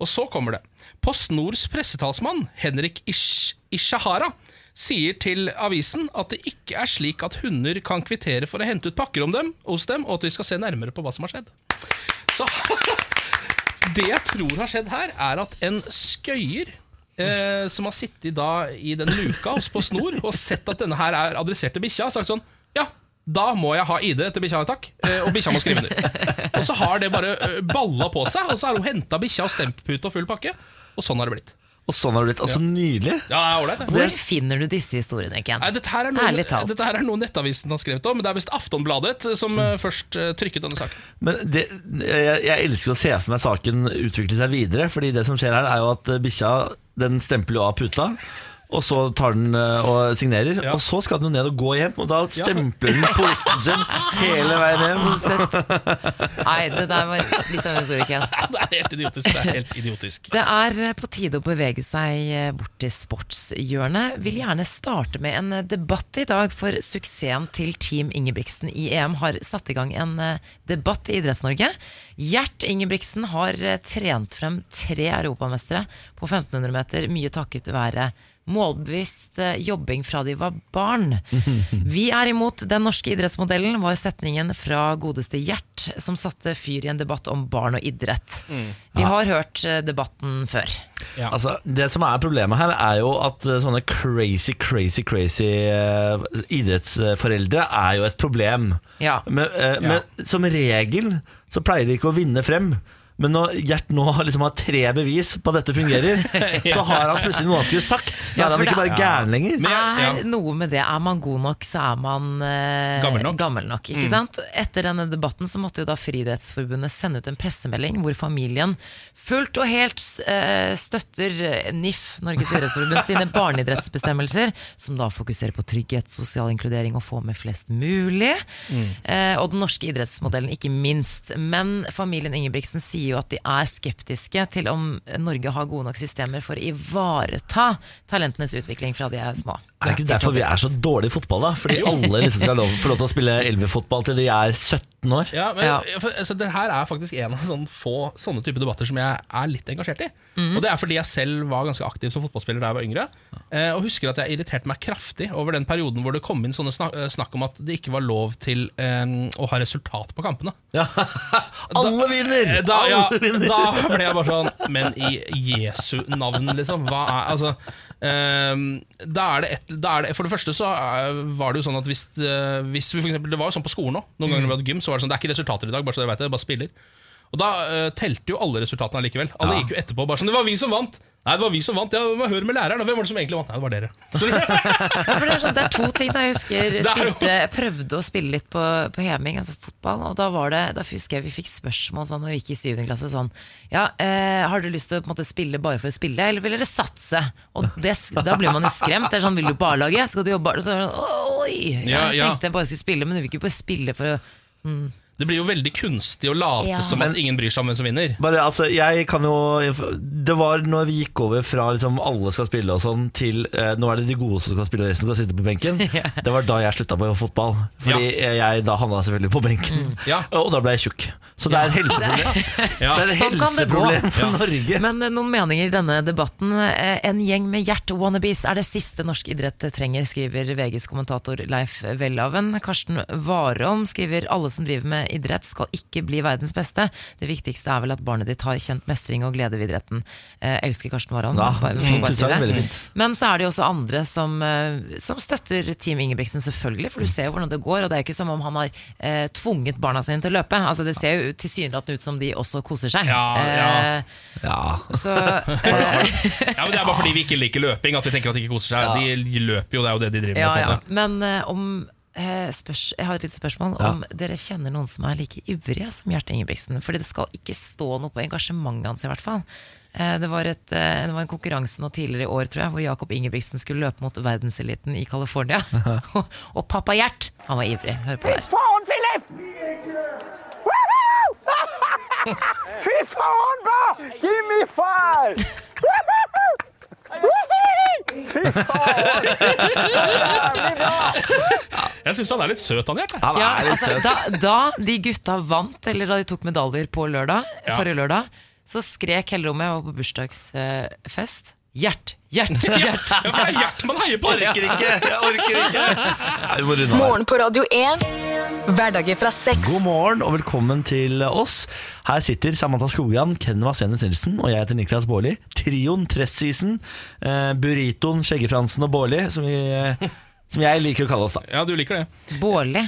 Og så kommer det. Post Nords pressetalsmann, Henrik Ish Ishahara, sier til avisen at det ikke er slik at hunder kan kvittere for å hente ut pakker om dem, hos dem, og at vi skal se nærmere på hva som har skjedd. Så <laughs> Det jeg tror har skjedd her, er at en skøyer eh, som har sittet da i den luka hos På Snor og sett at denne her er adressert til bikkja, har sagt sånn da må jeg ha ID til bikkja, takk. Eh, og bikkja må skrive under. Og så har det bare eh, balla på seg, og så har hun henta bikkja og stempute og full pakke. Og sånn har det blitt. Og sånn har det blitt. Altså, Nydelig. Ja, det er ålreit. Hvor finner du disse historiene, Ken? Nei, dette, her er noe, Ærlig talt. dette her er noe Nettavisen har skrevet om, men det er visst Aftonbladet som mm. først trykket denne saken. Men det, jeg, jeg elsker å se for meg saken utvikle seg videre. Fordi det som skjer her, er jo at bikkja den stempler jo av puta. Og så tar den eh, og signerer. Ja. Og så skal den jo ned og gå hjem, og da stempler den porten sin hele veien hjem. <laughs> Nei, det der var litt av en historie, Ken. <laughs> Det er helt idiotisk. Det er helt idiotisk. Det er eh, på tide å bevege seg eh, bort til sportshjørnet. Vil gjerne starte med en debatt i dag, for suksessen til Team Ingebrigtsen i EM har satt i gang en debatt i Idretts-Norge. Gjert Ingebrigtsen har trent frem tre europamestere på 1500 meter, mye takket være målbevisst eh, jobbing fra de var barn. <laughs> Vi er imot den norske idrettsmodellen, var setningen fra godeste Gjert, som satte fyr i en debatt om barn og idrett. Vi har hørt eh, debatten før. Ja. Altså, det som er problemet her, er jo at eh, sånne crazy, crazy, crazy idrettsforeldre er jo et problem. Ja. Men, men som regel så pleier de ikke å vinne frem. Men når Gjert nå liksom har tre bevis på at dette fungerer, <laughs> så har han plutselig noe han skulle sagt. Da Ja, er han ikke bare gæren lenger. Er noe med det. Er man god nok, så er man eh, Gammel nok. ikke sant? Etter denne debatten så måtte jo da Friidrettsforbundet sende ut en pressemelding hvor familien fullt og helt eh, støtter NIF, Norges idrettsforbund, sine <laughs> barneidrettsbestemmelser, som da fokuserer på trygghet, sosial inkludering og få med flest mulig. Eh, og den norske idrettsmodellen, ikke minst. Men familien Ingebrigtsen sier jo at de er skeptiske til om Norge har gode nok systemer for å ivareta talentenes utvikling fra de er små. Er det ikke derfor vi er så dårlige i fotball, da? Fordi alle liksom skal lov, få lov til å spille elvefotball til de er 17 år? Ja, men, Ja. For, altså, det her er faktisk en av sånne få sånne type debatter som jeg er litt engasjert i. Mm. Og det er fordi jeg selv var ganske aktiv som fotballspiller da jeg var yngre. Eh, og husker at jeg irriterte meg kraftig over den perioden hvor det kom inn sånne snak, eh, snakk om at det ikke var lov til um, å ha resultat på kampene. Ja. <laughs> Alle vinner! Da, ja, <laughs> Da ble jeg bare sånn Men i Jesu navn, liksom. Hva er Altså Um, da er det et, da er det, For det første så er, var det jo sånn at hvis, uh, hvis vi for eksempel, Det var jo sånn på skolen òg. Noen ganger når vi hadde gym, så var det sånn Det er ikke resultater i dag, bare så dere vet det. Bare spiller. Og da uh, telte jo alle resultatene allikevel. Alle Ja. gikk jo etterpå bare sånn Det var vi som vant! Nei, det var vi som vant. Ja, må høre med læreren. Hvem var det som egentlig vant? Nei, det var dere. <laughs> Ja, for det, er sånn, det er to ting da jeg husker er spilte, Jeg prøvde å spille litt på, på heming, altså fotball. Og da var det, da husker jeg vi fikk spørsmål sånn når vi gikk i syvende klasse sånn Ja, eh, har dere lyst til å på en måte, spille bare for å spille, eller vil dere satse? Og det, da blir man jo skremt. Det er sånn, Vil du på A-laget? Skal du jobbe? Så, er det sånn, Oi! Ja, Jeg ja. tenkte jeg bare skulle spille, men du vil ikke bare spille for å det blir jo veldig kunstig å late Ja. som at ingen bryr seg om hvem som vinner. Bare, altså, jeg kan jo Det var når vi gikk over fra liksom, alle skal spille og sånn, til eh, nå er det de gode som skal spille, og resten skal sitte på benken. <laughs> Det var da jeg slutta på fotball. Fordi jeg da havna selvfølgelig på benken. Ja. Og da ble jeg tjukk. Så det er et helseproblem. <laughs> Ja. Det er et Sånn helseproblem for Ja. Norge. Men eh, noen meninger i denne debatten. Eh, En gjeng med hjerte-wannabes er det siste norsk idrett trenger, skriver VGs kommentator Leif Welhaven. Karsten Warholm skriver alle som driver med idrett skal ikke bli verdens beste. Det viktigste er vel at barnet ditt har kjent mestring og glede ved idretten. Eh, elsker Karsten Warholm. Ja, fint bare si det. veldig fint. Men så er det jo også andre som, eh, som støtter Team Ingebrigtsen, selvfølgelig. For du ser jo hvordan det går, og det er jo ikke som om han har eh, tvunget barna sine til å løpe. Altså Det ser jo tilsynelatende ut som de også koser seg. Ja, ja. Eh, Ja. så <laughs> eh, Ja, men Det er bare fordi vi ikke liker løping at vi tenker at de ikke koser seg. De løper jo, det er jo det de driver med. ja, på ja. Men eh, om eh, spørs, Jeg har et lite spørsmål. Om dere kjenner noen som er like ivrige som Gjert Ingebrigtsen? Fordi det skal ikke stå noe på engasjementet hans, i hvert fall. Eh, Det var, et, eh, det var en konkurranse nå tidligere i år tror jeg, hvor Jakob Ingebrigtsen skulle løpe mot verdenseliten i California. og, <laughs> <laughs> og pappa Gjert, han var ivrig. Hør på det. faen, Philip! <laughs> Fy faen, da! Give me five! Fy faen! Jævlig bra! Jeg syns han er litt søt, han Gjert. Ja, altså, da, da de gutta vant, eller da de tok medaljer på lørdag, Ja. forrige lørdag, så skrek hele rommet, jeg var på bursdagsfest, Gjert, Gjert, Gjert. <laughs> Ja, for det er Gjert man heier på! Orker ikke! Jeg orker ikke! Nei, vi må runde av. Morgen på Radio 1. Hverdager fra seks. God morgen og velkommen til oss. Her sitter Samantha Skogran, Ken Senes Nilsen og jeg heter Niklas Baarli. Trioen Tressisen, eh, Burritoen, Skjeggefransen og Baarli, som, vi, eh, som jeg liker å kalle oss. da Ja, du liker det. Bårli.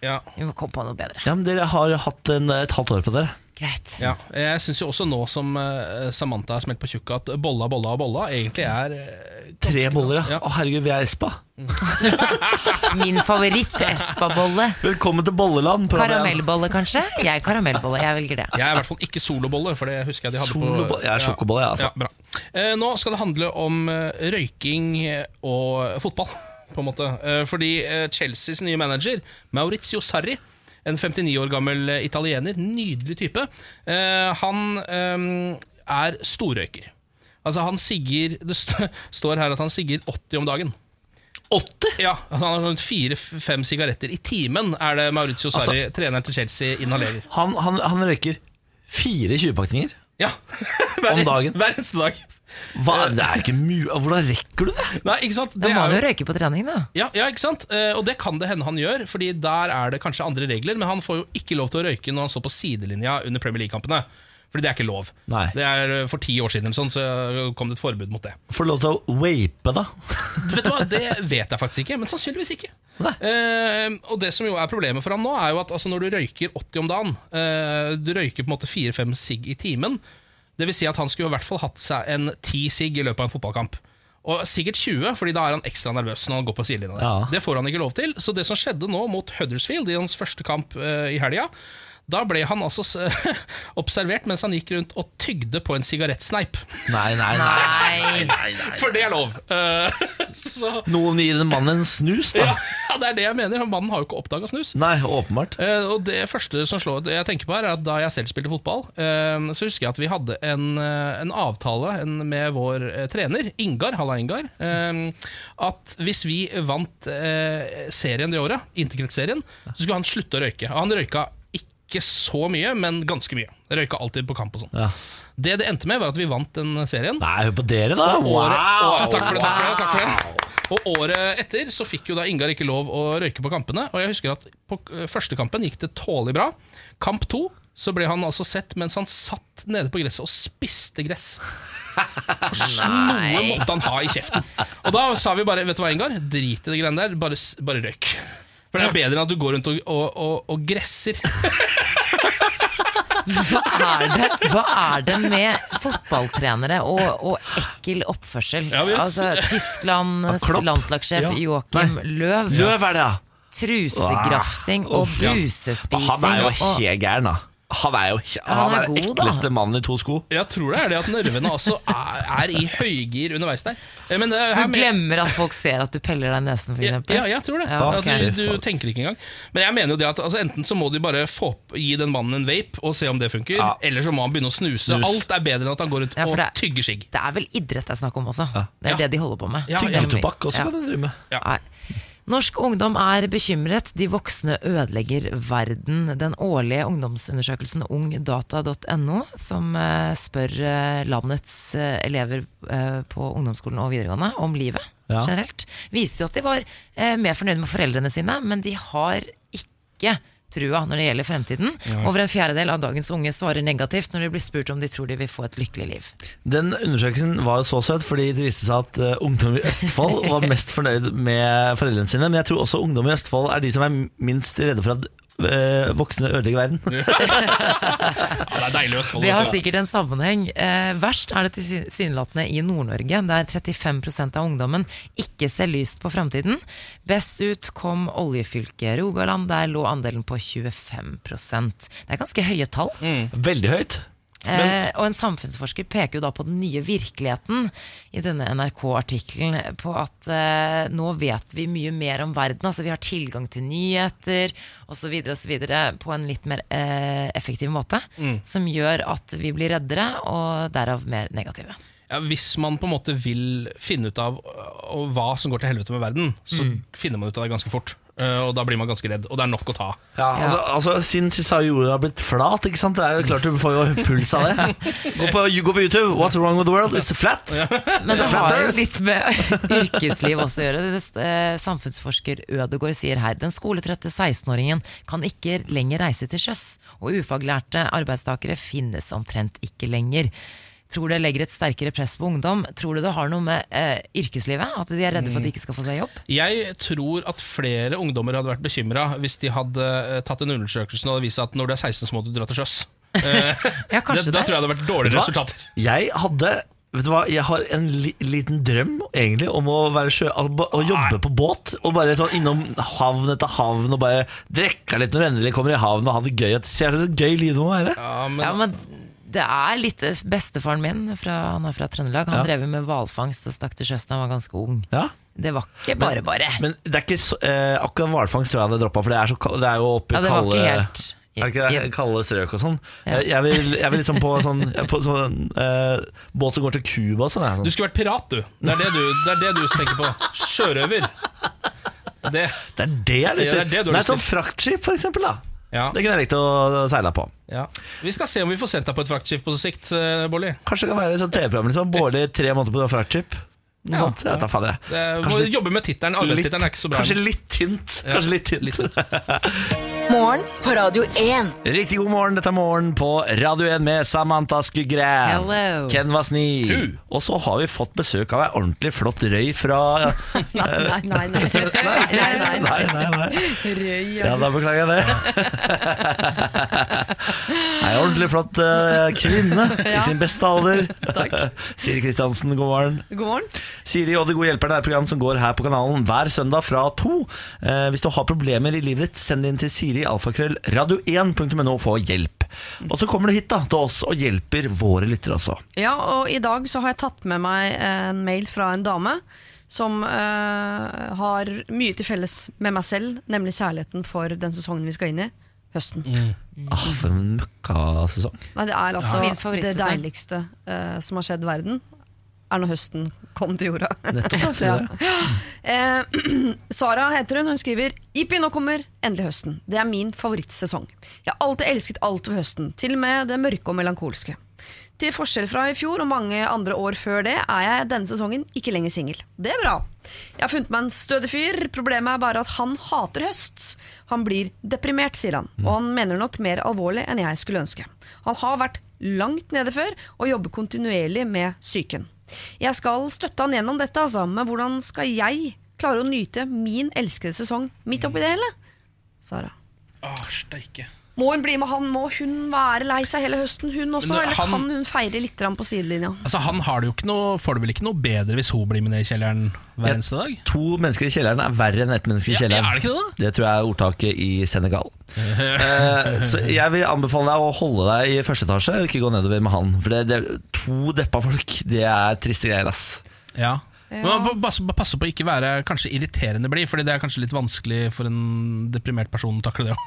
Ja, Vi må komme på noe bedre. Ja, men Dere har hatt en, et halvt år på dere. Greit. ja. Jeg syns jo også nå som eh, Samantha har smelt på tjukka, at bolla, bolla og bolla egentlig er eh, ganske Tre boller, bra. ja. Å herregud, vi er Espa. <laughs> Min favoritt, Espa-bolle. Velkommen til bolleland. på Radio én. Karamellbolle, kanskje? Jeg er karamellbolle. Jeg velger det. Jeg er i hvert fall ikke solobolle, for det husker jeg de hadde Solobolle? på Jeg er sjokobolle, jeg, altså. Ja, bra. Eh, nå skal det handle om eh, røyking og fotball, <laughs> på en måte. Eh, fordi eh, Chelseas nye manager, Maurizio Sarri, en 59 år gammel eh, italiener, nydelig type, eh, han eh, er storrøyker. Altså han sigger Det st <laughs> står her at han sigger 80 om dagen. 80? Ja, Han har sånn fire-fem sigaretter i timen, er det Maurizio Sarri, treneren til Chelsea, inhalerer. Han, han, han røyker fire 20-pakninger. Ja, <laughs> hver Om dagen? Hver eneste dag. Hva? Det er ikke mu- Hvordan rekker du det? Nei, ikke sant? Da Det må er han jo- røyke på trening, da. Ja, ja, ikke sant? Eh, og det kan det hende han gjør, Fordi der er det kanskje andre regler. Men han får jo ikke lov til å røyke når han står på sidelinja under Premier League-kampene. Fordi det er ikke lov. Nei. Det er eh, For ti år siden sånn, så kom det et forbud mot det. Får du lov til å vape, da? Vet du hva, Det vet jeg faktisk ikke, men sannsynligvis ikke. Eh, og det som jo er problemet for ham nå, er jo at altså, når du røyker 80 om dagen eh, Du røyker på en måte 4-5 sigg i timen. Det vil si at han skulle i hvert fall hatt seg en 10 sigg i løpet av en fotballkamp. Og sikkert 20, Fordi da er han ekstra nervøs når han går på sidelinja. Ja. Det får han ikke lov til. Så det som skjedde nå mot Huddersfield i hans første kamp uh, i helga, da ble han altså s- <laughs> observert mens han gikk rundt og tygde på en sigarettsneip. Nei, nei, nei. Nei. For det er lov. Eh, <laughs> så Noen gir den mannen en snus, da? ja, det er det jeg mener. Mannen har jo ikke oppdaga snus. Nei, åpenbart. Eh, og det første som slår, jeg tenker på her er at Da jeg selv spilte fotball, eh, så husker jeg at vi hadde en, en avtale en, med vår trener, Ingar, halla Ingar, at hvis vi vant serien det året, interkretsserien, så skulle han slutte å røyke. Og Han røyka ikke så mye, men ganske mye. Røyka alltid på kamp og sånn. Ja. Det det endte med, var at vi vant den serien. Nei, hør på dere, da. Og Wow! og, takk for det, takk for det, takk for det. Og året etter så fikk jo da Ingar ikke lov å røyke på kampene. Og jeg husker at på eh, første kampen gikk det tålelig bra. Kamp to så ble han altså sett mens han satt nede på gresset og spiste gress. For <laughs> noe måtte han ha i kjeften. Og da sa vi bare Vet du hva, Ingar? Drit i det greiene der. Bare, bare røyk. For det er bedre enn at du går rundt og, og, og, og gresser. <laughs> Hva er det, hva er det med fotballtrenere og, og ekkel oppførsel? Ja. Altså, Tysklands Klopp. landslagssjef Ja. Joakim Løv. Løv er det, ja. Trusegrafsing og ja. busespising. Han er jo helt gæren, da. Han er jo han er den ekleste mannen i to sko. Jeg tror det er det at nervene også er, er i høygir underveis der. Eh, Men det, du glemmer at folk ser at du peller deg i nesen, f.eks. ja, jeg tror det. Ja, okay. Du, du tenker ikke engang. Men jeg mener jo det at altså, enten så må de bare få, gi den mannen en vape og se om det funker, Ja. eller så må han begynne å snuse. Snus. Alt er bedre enn at han går rundt Ja, og tygger skigg. Det er vel idrett det er snakk om også. Det er Ja. det de holder på med. Ja, Selv om vi- Tobakk også Ja. kan du drive med. Ja. Norsk ungdom er bekymret. De voksne ødelegger verden. Den årlige ungdomsundersøkelsen ungdata.no, som eh, spør eh, landets eh, elever på ungdomsskolen og videregående om livet Ja. generelt, viste jo at de var mer fornøyde med foreldrene sine, men de har ikke trua når det gjelder fremtiden. Over en fjerdedel av dagens unge svarer negativt når de blir spurt om de tror de vil få et lykkelig liv. Den undersøkelsen var jo så søt, fordi det viste seg at eh, ungdom i Østfold <laughs> var mest fornøyd med foreldrene sine. Men jeg tror også ungdom i Østfold er de som er minst redde for at eh, voksne ødelegger verden. Ja, <laughs> det er deilig Østfold. Det har vet du. sikkert en sammenheng. Eh, verst er det tilsynelatende i Nord-Norge, der 35% av ungdommen ikke ser lyst på framtiden. Best ut kom oljefylket Rogaland, der lå andelen på 25% Det er ganske høye tall. Veldig høyt. Eh, og en samfunnsforsker peker jo da på den nye virkeligheten i denne NRK-artikkelen. På at eh, nå vet vi mye mer om verden. Altså Vi har tilgang til nyheter osv. på en litt mer eh, effektiv måte. Som gjør at vi blir reddere, og derav mer negative. Ja, Hvis man på en måte vil finne ut av og hva som går til helvete med verden, så finner man ut av det ganske fort. Eh, og da blir man ganske redd, og det er nok å ta. Ja, altså, altså Siden sist har jorda blitt flat, ikke sant? Det er jo klart du får jo puls av det. <laughs> Gå på, gå på YouTube. What's wrong with the world? It's flat. Men det har jo litt med <laughs> yrkesliv også å gjøre. Det, eh, samfunnsforsker Ødegård sier her den skoletrøtte 16-åringen kan ikke lenger reise til sjøs, og ufaglærte arbeidstakere finnes omtrent ikke lenger. Tror det legger et sterkere press på ungdom. Tror du det har noe med eh, yrkeslivet? At de er redde for at de ikke skal få seg jobb? Jeg tror at flere ungdommer hadde vært bekymra hvis de hadde eh, tatt en undersøkelse og hadde vist at når du er 16, så må du dra til sjøs. <laughs> Eh, Ja, kanskje det, da tror jeg det hadde vært hva? resultater. Jeg hadde Vet du hva, Jeg har en li liten drøm egentlig om å være sjø å, å jobbe på båt. Og bare sånn innom havn etter havn og bare drikke litt når du endelig kommer i havn og ha det gøy. Det ser ut gøy livet må være. Ja, men, Ja, men det er litt Bestefaren min, fra, han er fra Trøndelag, han Ja. drev med hvalfangst og stakk til sjøs da han var ganske ung. Ja Det var ikke bare bare. Men det er ikke så, eh, akkurat hvalfangst tror jeg hadde droppa, for det er, så, det er jo oppe i Ja, det var kalde ikke helt Er det ikke det? Kalde strøk og sånn. Ja. Jeg, vil, jeg vil liksom på sånn, på sånn eh, båt som går til Cuba og sånn. jeg, du sånn. skulle vært pirat, du. Det er det du, det er det du tenker på. Sjørøver. Det, Det er det jeg har lyst til. det er det du har Nei, sånn fraktskip, for eksempel. Da. Ja, Det kunne jeg likt å seile på. ja. Vi skal se om vi får sendt deg på et fraktskip på sikt, Bårdli Kanskje det kan være et sånt TV-program. Liksom. Bårli tre måneder på fraktskip. Noe Ja, sånt. Jeg tar fader. jeg. Må litt- jobbe med tittelen. Arbeidstittelen er ikke så bra. Kanskje litt tynt. Kanskje litt tynt. litt tynt. <laughs> Morgen på Radio 1. Riktig god morgen, dette er Morgen på Radio 1 med Samantha Skugren Hello. Ken Vasni. Og så har vi fått besøk av ei ordentlig flott røy fra <laughs> Nei, nei, <laughs> nei. nei, nei, nei. Nei, nei, nei. Røy, Ja, da beklager jeg det. <laughs> Ei ordentlig flott eh, kvinne i sin beste alder. Siri Kristiansen, god morgen. God morgen. Siri og De gode hjelperne er et program som går her på kanalen hver søndag fra to. Eh, hvis du har problemer i livet ditt, send det inn til Siri alfakrøll radio1.no og få hjelp. Og så kommer du hit da, til oss og hjelper våre lyttere også. Ja, og i dag så har jeg tatt med meg en mail fra en dame som uh, har mye til felles med meg selv, nemlig kjærligheten for den sesongen vi skal inn i, høsten. Ah, for en møkkasesong. Nei, det er altså ja. det deiligste uh, som har skjedd verden, er når høsten kom til jorda. Nettopp, ja. Eh, <clears throat> Sara heter hun, hun skriver Jippi, nå kommer endelig høsten. Det er min favorittsesong. Jeg har alltid elsket alt ved høsten, til og med det mørke og melankolske. Til forskjell fra i fjor og mange andre år før det, er jeg denne sesongen ikke lenger singel. Det er bra. Jeg har funnet meg en stødig fyr. Problemet er bare at han hater høst. Han blir deprimert, sier han. Og han mener nok mer alvorlig enn jeg skulle ønske. Han har vært langt nede før og jobber kontinuerlig med psyken. Jeg skal støtte han gjennom dette, altså, men hvordan skal jeg klare å nyte min elskede sesong midt oppi det hele? Sara. Åh, steike. Må hun bli med han? Må hun være lei seg hele høsten, hun også? Men Eller han- kan hun feire litt på sidelinja? Altså, han har det jo ikke noe, får det vel ikke noe bedre hvis hun blir med ned i kjelleren hver eneste dag? To mennesker i kjelleren er verre enn ett menneske i kjelleren. Ja, er det ikke det da? Det tror jeg er ordtaket i Senegal. Eh, så jeg vil anbefale deg å holde deg i første etasje, og ikke gå nedover med han. For det, det, to deppa folk, det er triste greier, ass. Ja. Men passe, passe på å ikke være kanskje irriterende blid, Fordi det er kanskje litt vanskelig for en deprimert person å takle det òg.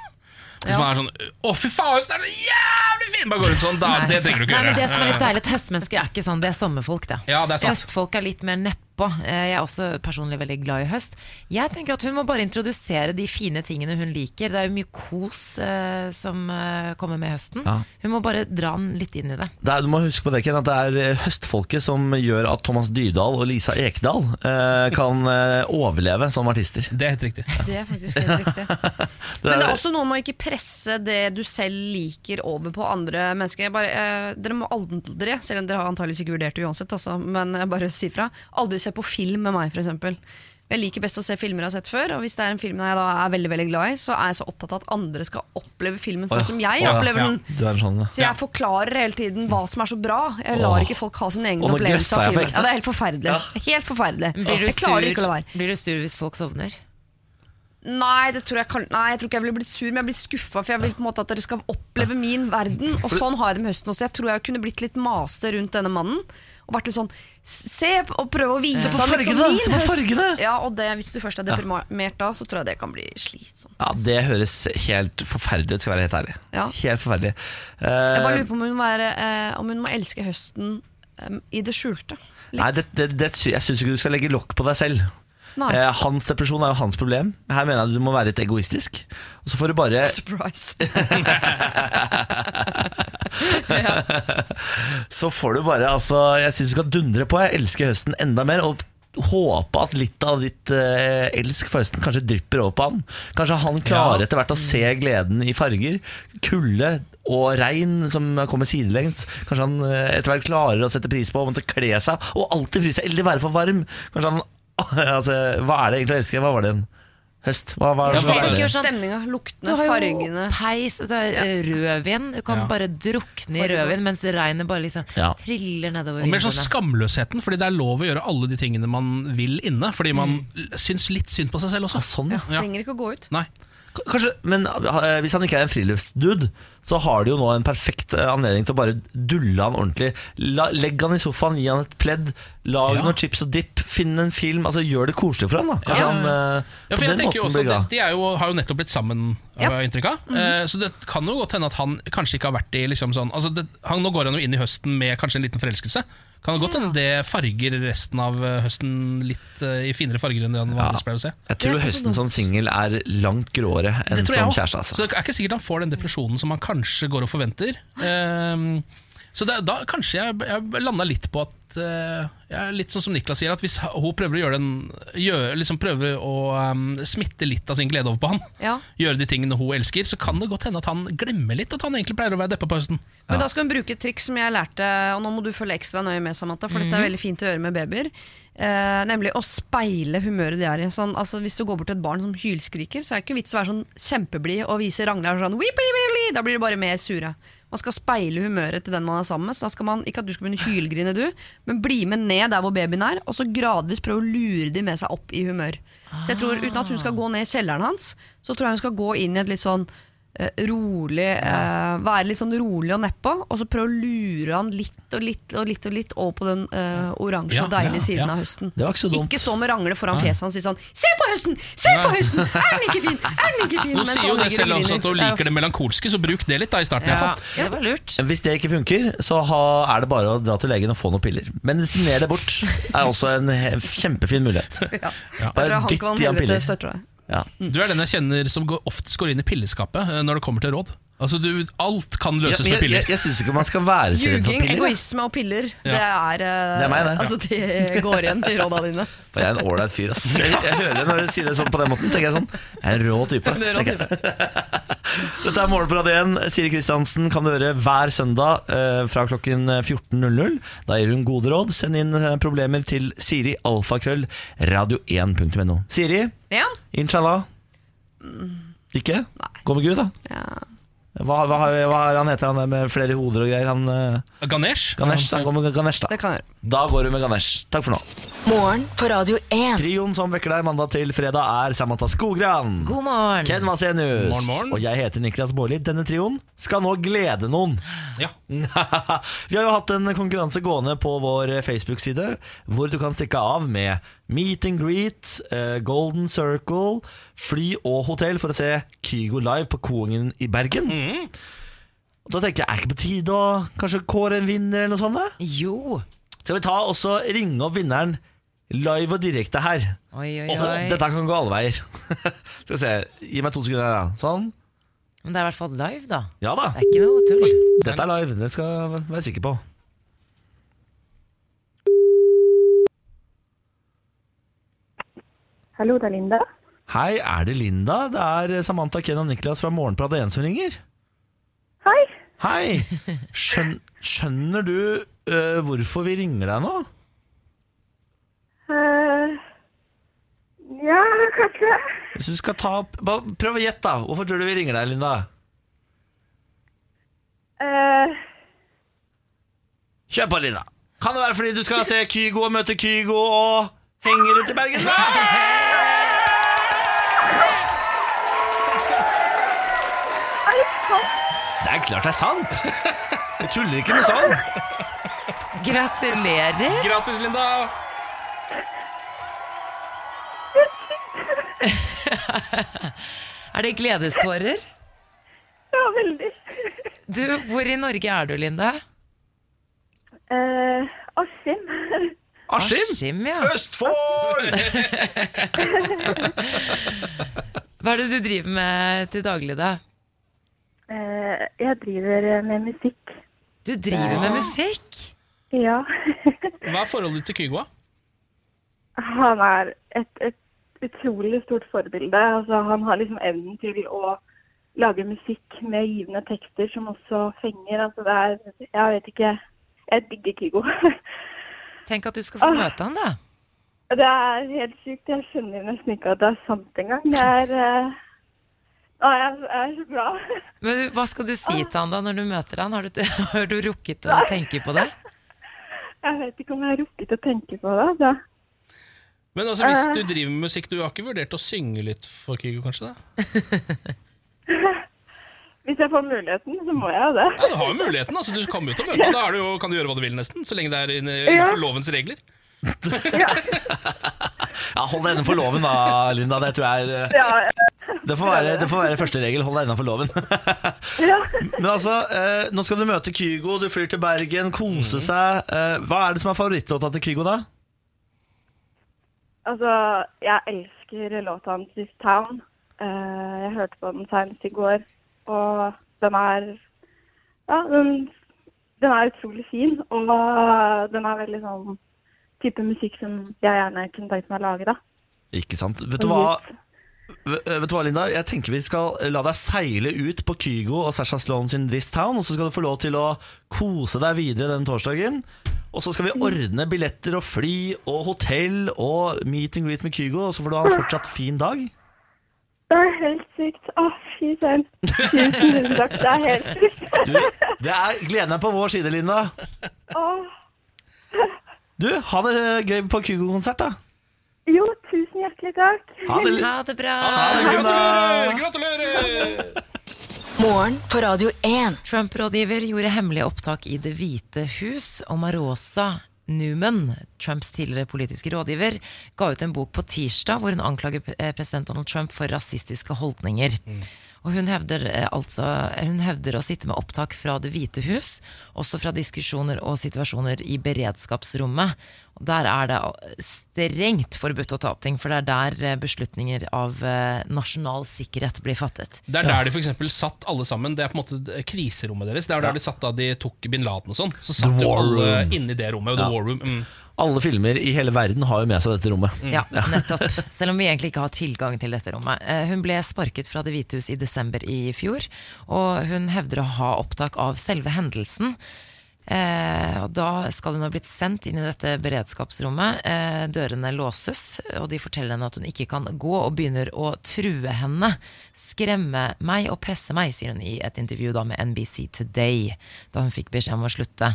Hvis man er sånn 'Å, fy faen, så er det jævlig fin!' Bare går ut sånn, da, det trenger du ikke Nei, men gjøre. det som er litt deilig, Høstmennesker er ikke sånn, det er sommerfolk, det. Ja, det er sant. Høstfolk er litt mer nedpå. Eh, Jeg er også personlig veldig glad i høst. Jeg tenker at Hun må bare introdusere de fine tingene hun liker. Det er jo mye kos eh, som eh, kommer med høsten. Ja. Hun må bare dra den litt inn i det. Det er, du må huske på det, Ken, at det er eh, høstfolket som gjør at Thomas Dydal og Lisa Ekdal eh, kan overleve som artister. Det er helt riktig. Det er faktisk helt riktig. Det <laughs> Men det er- er også noe med å ikke presse det du selv liker over på andre mennesker. Jeg Bare, eh, dere må aldri, selv om dere har antakeligvis ikke vurdert det uansett, altså, men jeg bare si fra, aldri se på film med meg, f.eks. Jeg liker best å se filmer jeg har sett før, og hvis det er en film jeg da er veldig veldig glad i, så er jeg så opptatt av at andre skal oppleve filmen sånn som jeg ja. opplever Ja. den. Du er en sånn, Så jeg forklarer hele tiden hva som er så bra. Jeg lar ikke folk ha sin egen Åh, opplevelse av filmen. Ja, det er helt forferdelig. Helt forferdelig. Blir du, Jeg klarer ikke å la være. sur, blir du sur hvis folk sovner? Nei, det tror jeg, kan, nei, jeg tror ikke jeg ville blitt sur, men jeg blir skuffa. For jeg vil på en måte at dere skal oppleve min verden. Og sånn har jeg det med høsten også. Jeg tror jeg kunne blitt litt maste rundt denne mannen. Og vært litt sånn Se og prøve å vise Se på han fargene, min høst. fargene. Ja, og det, Hvis du først er deprimert da, så tror jeg det kan bli slitsomt. Ja, Det høres helt forferdelig ut, skal jeg være helt ærlig. Ja. Helt forferdelig. Jeg bare Eh, lurer på om hun, være, uh, om hun må elske høsten um, i det skjulte. Litt. Nei, det, det, det, jeg syns ikke du skal legge lokk på deg selv. Eh, hans depresjon er jo hans problem. Her mener jeg du må være litt egoistisk. Og så får du bare Surprise. <laughs> Så får du bare altså, Jeg syns du skal dundre på. Jeg elsker høsten enda mer. Og håpe at litt av ditt eh, elsk for høsten kanskje drypper over på han. Kanskje han klarer Ja. etter hvert å se gleden i farger. Kulde og regn som kommer sidelengs. Kanskje han eh, etter hvert klarer å sette pris på å måtte kle seg og alltid fryse eller være for varm. Kanskje han <laughs> altså, Hva er det egentlig å elske? Hva var det en høst? Hva, hva, Ja, hva jeg er det? sånn- Stemninga, Du luktene, har jo fargene. peis, det er eh, rødvin. Du kan Ja. bare drukne i rødvin mens regnet bare liksom Ja. friller nedover Og mer sånn skamløsheten, fordi det er lov å gjøre alle de tingene man vil inne. Fordi man mm. syns litt synd på seg selv også. Ja, sånn, ja. Ja. Trenger ikke å gå ut. Nei. Kanskje, men eh, hvis han ikke er en friluftsdude, så har de jo nå en perfekt eh, anledning til å bare dulle han ordentlig. La, legg han i sofaen, gi han et pledd, lag Ja. noen chips og dip, finn en film. Altså Gjør det koselig for han da Kanskje Ja. han uh, Ja, på for jeg den tenker jo måten også blir glad. De, de er jo, har jo nettopp blitt sammen, Ja. har jeg inntrykk av. Eh, så det kan jo godt hende at han kanskje ikke har vært i liksom sånn altså det, han, Nå går han jo inn i høsten med kanskje en liten forelskelse. Kan det godt hende det farger resten av høsten litt i finere farger enn det han vanligvis pleier å se. Jeg tror høsten som singel er langt gråere enn som kjæreste. Altså. Så det er ikke sikkert han får den depresjonen som han kanskje går og forventer. Ehm, så det, da kanskje jeg, jeg landa litt på at uh, jeg er Litt sånn som Niklas sier, at hvis hun prøver å gjøre den gjør, liksom prøver å um, smitte litt av sin glede over på han, Ja. gjøre de tingene hun elsker, så kan det godt hende at han glemmer litt at han egentlig pleier å være deppa på høsten. Men da skal hun bruke et triks som jeg lærte, og nå må du følge ekstra nøye med, Samantha, for dette er veldig fint å gjøre med babyer. Uh, nemlig å speile humøret de er i. Sånn, altså, hvis du går bort til et barn som hylskriker, så er det ikke vits å være sånn kjempeblid og vise Ragnar sånn Da blir de bare mer sure. Man skal speile humøret til den man er sammen med. Så da skal man, ikke at du skal begynne å hylgrine, du, men bli med ned der hvor babyen er, og så gradvis prøve å lure de med seg opp i humør. Så jeg tror, uten at hun skal gå ned i kjelleren hans, så tror jeg hun skal gå inn i et litt sånn eh, rolig uh, Være litt sånn rolig og nedpå, og så prøve å lure han litt og litt og litt og litt over på den uh, oransje Ja, deilige ja, siden ja. av høsten. Det var ikke så dumt. Ikke stå med rangle foran fjeset hans og si sånn Se på høsten! Se på høsten! Er den ikke fin? Er den ikke fin? Nå sier jo det selv også, griner. at hun liker det melankolske, så bruk det litt da i starten. Ja, det var lurt. Hvis det ikke funker, så ha, er det bare å dra til legen og få noen piller. Men signer det bort er også en kjempefin mulighet. Ja. Bare dytt i han piller. Ja. Du er den jeg kjenner som oftest går inn i pilleskapet eh, når det kommer til råd. Altså du, Alt kan Ja, løses med piller. jeg, jeg syns ikke man skal være så redd for Ljuging, piller. egoisme og piller, det er, eh, Det er meg, det. Altså, det går igjen i råda dine. <laughs> For jeg er en ålreit fyr. Ass. Jeg, jeg hører når du sier det sånn på den måten. tenker jeg sånn Jeg er en rå type. Det er rå tenker jeg. <laughs> Dette er Morgen på Radio 1. Siri Kristiansen kan du høre hver søndag eh, fra klokken 14.00. Da gir hun gode råd. Send inn eh, problemer til Siri alfakrøll radio1.no. Siri, Ja. inshallah. Ikke? Gå med Gud, da. ja. Hva, hva, hva han heter han der med flere hoder og greier? Han, eh, Ganesh? Ganesh, da. Med Ganesh, da. Det kan jeg. Da går du med Ganesh. Takk for nå. Morgen på Radio 1. Trioen som vekker deg mandag til fredag er Samantha Skogran. God morgen. Ken Vasenius. Morgen, morgen. Og jeg heter Niklas Baarli. Denne trioen skal nå glede noen. Ja. <laughs> Vi har jo hatt en konkurranse gående på vår Facebook-side, hvor du kan stikke av med meet and greet, eh, Golden Circle, fly og hotell for å se Kygo live på Kongen i Bergen. Og Da tenker jeg, er det ikke på tide å kanskje kåre en vinner eller noe sånt? da? Jo. Skal vi ta og så ringe opp vinneren live og direkte her? Oi, oi, Også, oi. dette kan gå alle veier. <laughs> Skal vi se, Gi meg to sekunder her, da. Sånn. Men det er i hvert fall live, da. Ja da. Det er ikke noe tull. Dette er live. Det skal jeg være sikker på. Hallo, det er Linda. Hei, er det Linda? Det er Samantha, Ken og Niklas fra Morgenprat 1 som ringer. Hei. Hei! <laughs> Skjøn, skjønner du uh, hvorfor vi ringer deg nå? Uh, ja, kanskje. Hvis du skal ta Prøv å gjette, da. Hvorfor tror du vi ringer deg, Linda? Uh, Kjør på, Linda. Kan det være fordi du skal se Kygo og møte Kygo og henge rundt i Bergen? er <laughs> Det er klart det er sant! Jeg tuller ikke med sånn. Gratulerer. Gratis, Linda! Er det gledestårer? Ja, veldig. Du, hvor i Norge er du, Linda? Eh, Askim. Askim! Askim, ja. Østfold! Hva er det du driver med til daglig, da? Eh, jeg driver med musikk. Du driver med musikk? Ja. Hva er forholdet til Kygo? Han er et, et utrolig stort forbilde. Altså, han har liksom evnen til å lage musikk med givende tekster som også fenger. Altså, det er Jeg vet ikke. Jeg digger Kygo. <laughs> Tenk at du skal få møte han, da. Det er helt sykt. Jeg skjønner nesten ikke at det er sant engang. Det er eh, Å, jeg, jeg er så glad. <laughs> Men hva skal du si til han da når du møter han? Har du, <laughs> har du rukket å tenke på det? <laughs> Jeg vet ikke om jeg har rukket å tenke på det. Da. Men altså, hvis Eh. du driver med musikk, du har ikke vurdert å synge litt for Kygo, kanskje? da? Hvis jeg får muligheten, så må jeg jo det. Ja, Du har jo muligheten. altså Du kommer jo til å møte ham. Da er det jo, kan du gjøre hva du vil, nesten. Så lenge det er innenfor lovens regler. <laughs> Ja, Hold deg innenfor loven da, Linda. Det tror jeg er Ja, Det får være, det får være første regel. Hold deg innafor loven. <laughs> ja. Men altså, eh, nå skal du møte Kygo, du flyr til Bergen, kose seg. Eh, hva er det som er favorittlåta til Kygo, da? Altså, jeg elsker låta hans 'This Town'. Eh, jeg hørte på den senest i går, og den er Ja, den, den er utrolig fin, og den er veldig sånn type musikk som jeg gjerne kunne tenkt meg å lage, da. Ikke sant? Vet du hva, Vet vet du hva, Linda? Jeg tenker vi skal la deg seile ut på Kygo og Sasha Sloan sin This Town, og så skal du få lov til å kose deg videre den torsdagen. Og så skal vi ordne billetter og fly og hotell og meet and greet med Kygo, og så får du ha en fortsatt fin dag. Det er helt sykt. Å, fy søren. Tusen takk. Det er helt sykt. Du, det er gleden er på vår side, Linda. Åh. Du, ha det gøy på Kygo-konsert, da. Jo, tusen hjertelig takk. Ha det, Ha det bra. ha det Gratulerer! Gratulerer! Morgen på Radio 1. Trump-rådgiver gjorde hemmelig opptak i Det hvite hus. og Marosa Newman, Trumps tidligere politiske rådgiver, ga ut en bok på tirsdag hvor hun anklager eh, president Donald Trump for rasistiske holdninger. Og hun hevder, eh, altså, hun hevder å sitte med opptak fra Det hvite hus, også fra diskusjoner og situasjoner i beredskapsrommet. Der er det strengt forbudt å ta opp ting, for det er der eh, beslutninger av eh, nasjonal sikkerhet blir fattet. Det er der de for eksempel satt alle sammen. Det er på en måte kriserommet deres. Det er der de satt da de tok bin Laden og sånn. Så satt The jo alle inne inni det rommet. The War Room. Mm. Alle filmer i hele verden har jo med seg dette rommet. Ja, nettopp. <laughs> Selv om vi egentlig ikke har tilgang til dette rommet. Eh, Hun ble sparket fra Det hvite hus i desember i fjor, og hun hevder å ha opptak av selve hendelsen. Eh, og Da skal hun ha blitt sendt inn i dette beredskapsrommet. Eh, dørene låses, og de forteller henne at hun ikke kan gå, og begynner å true henne. Skremme meg og presse meg, sier hun i et intervju da med NBC Today, da hun fikk beskjed om å slutte.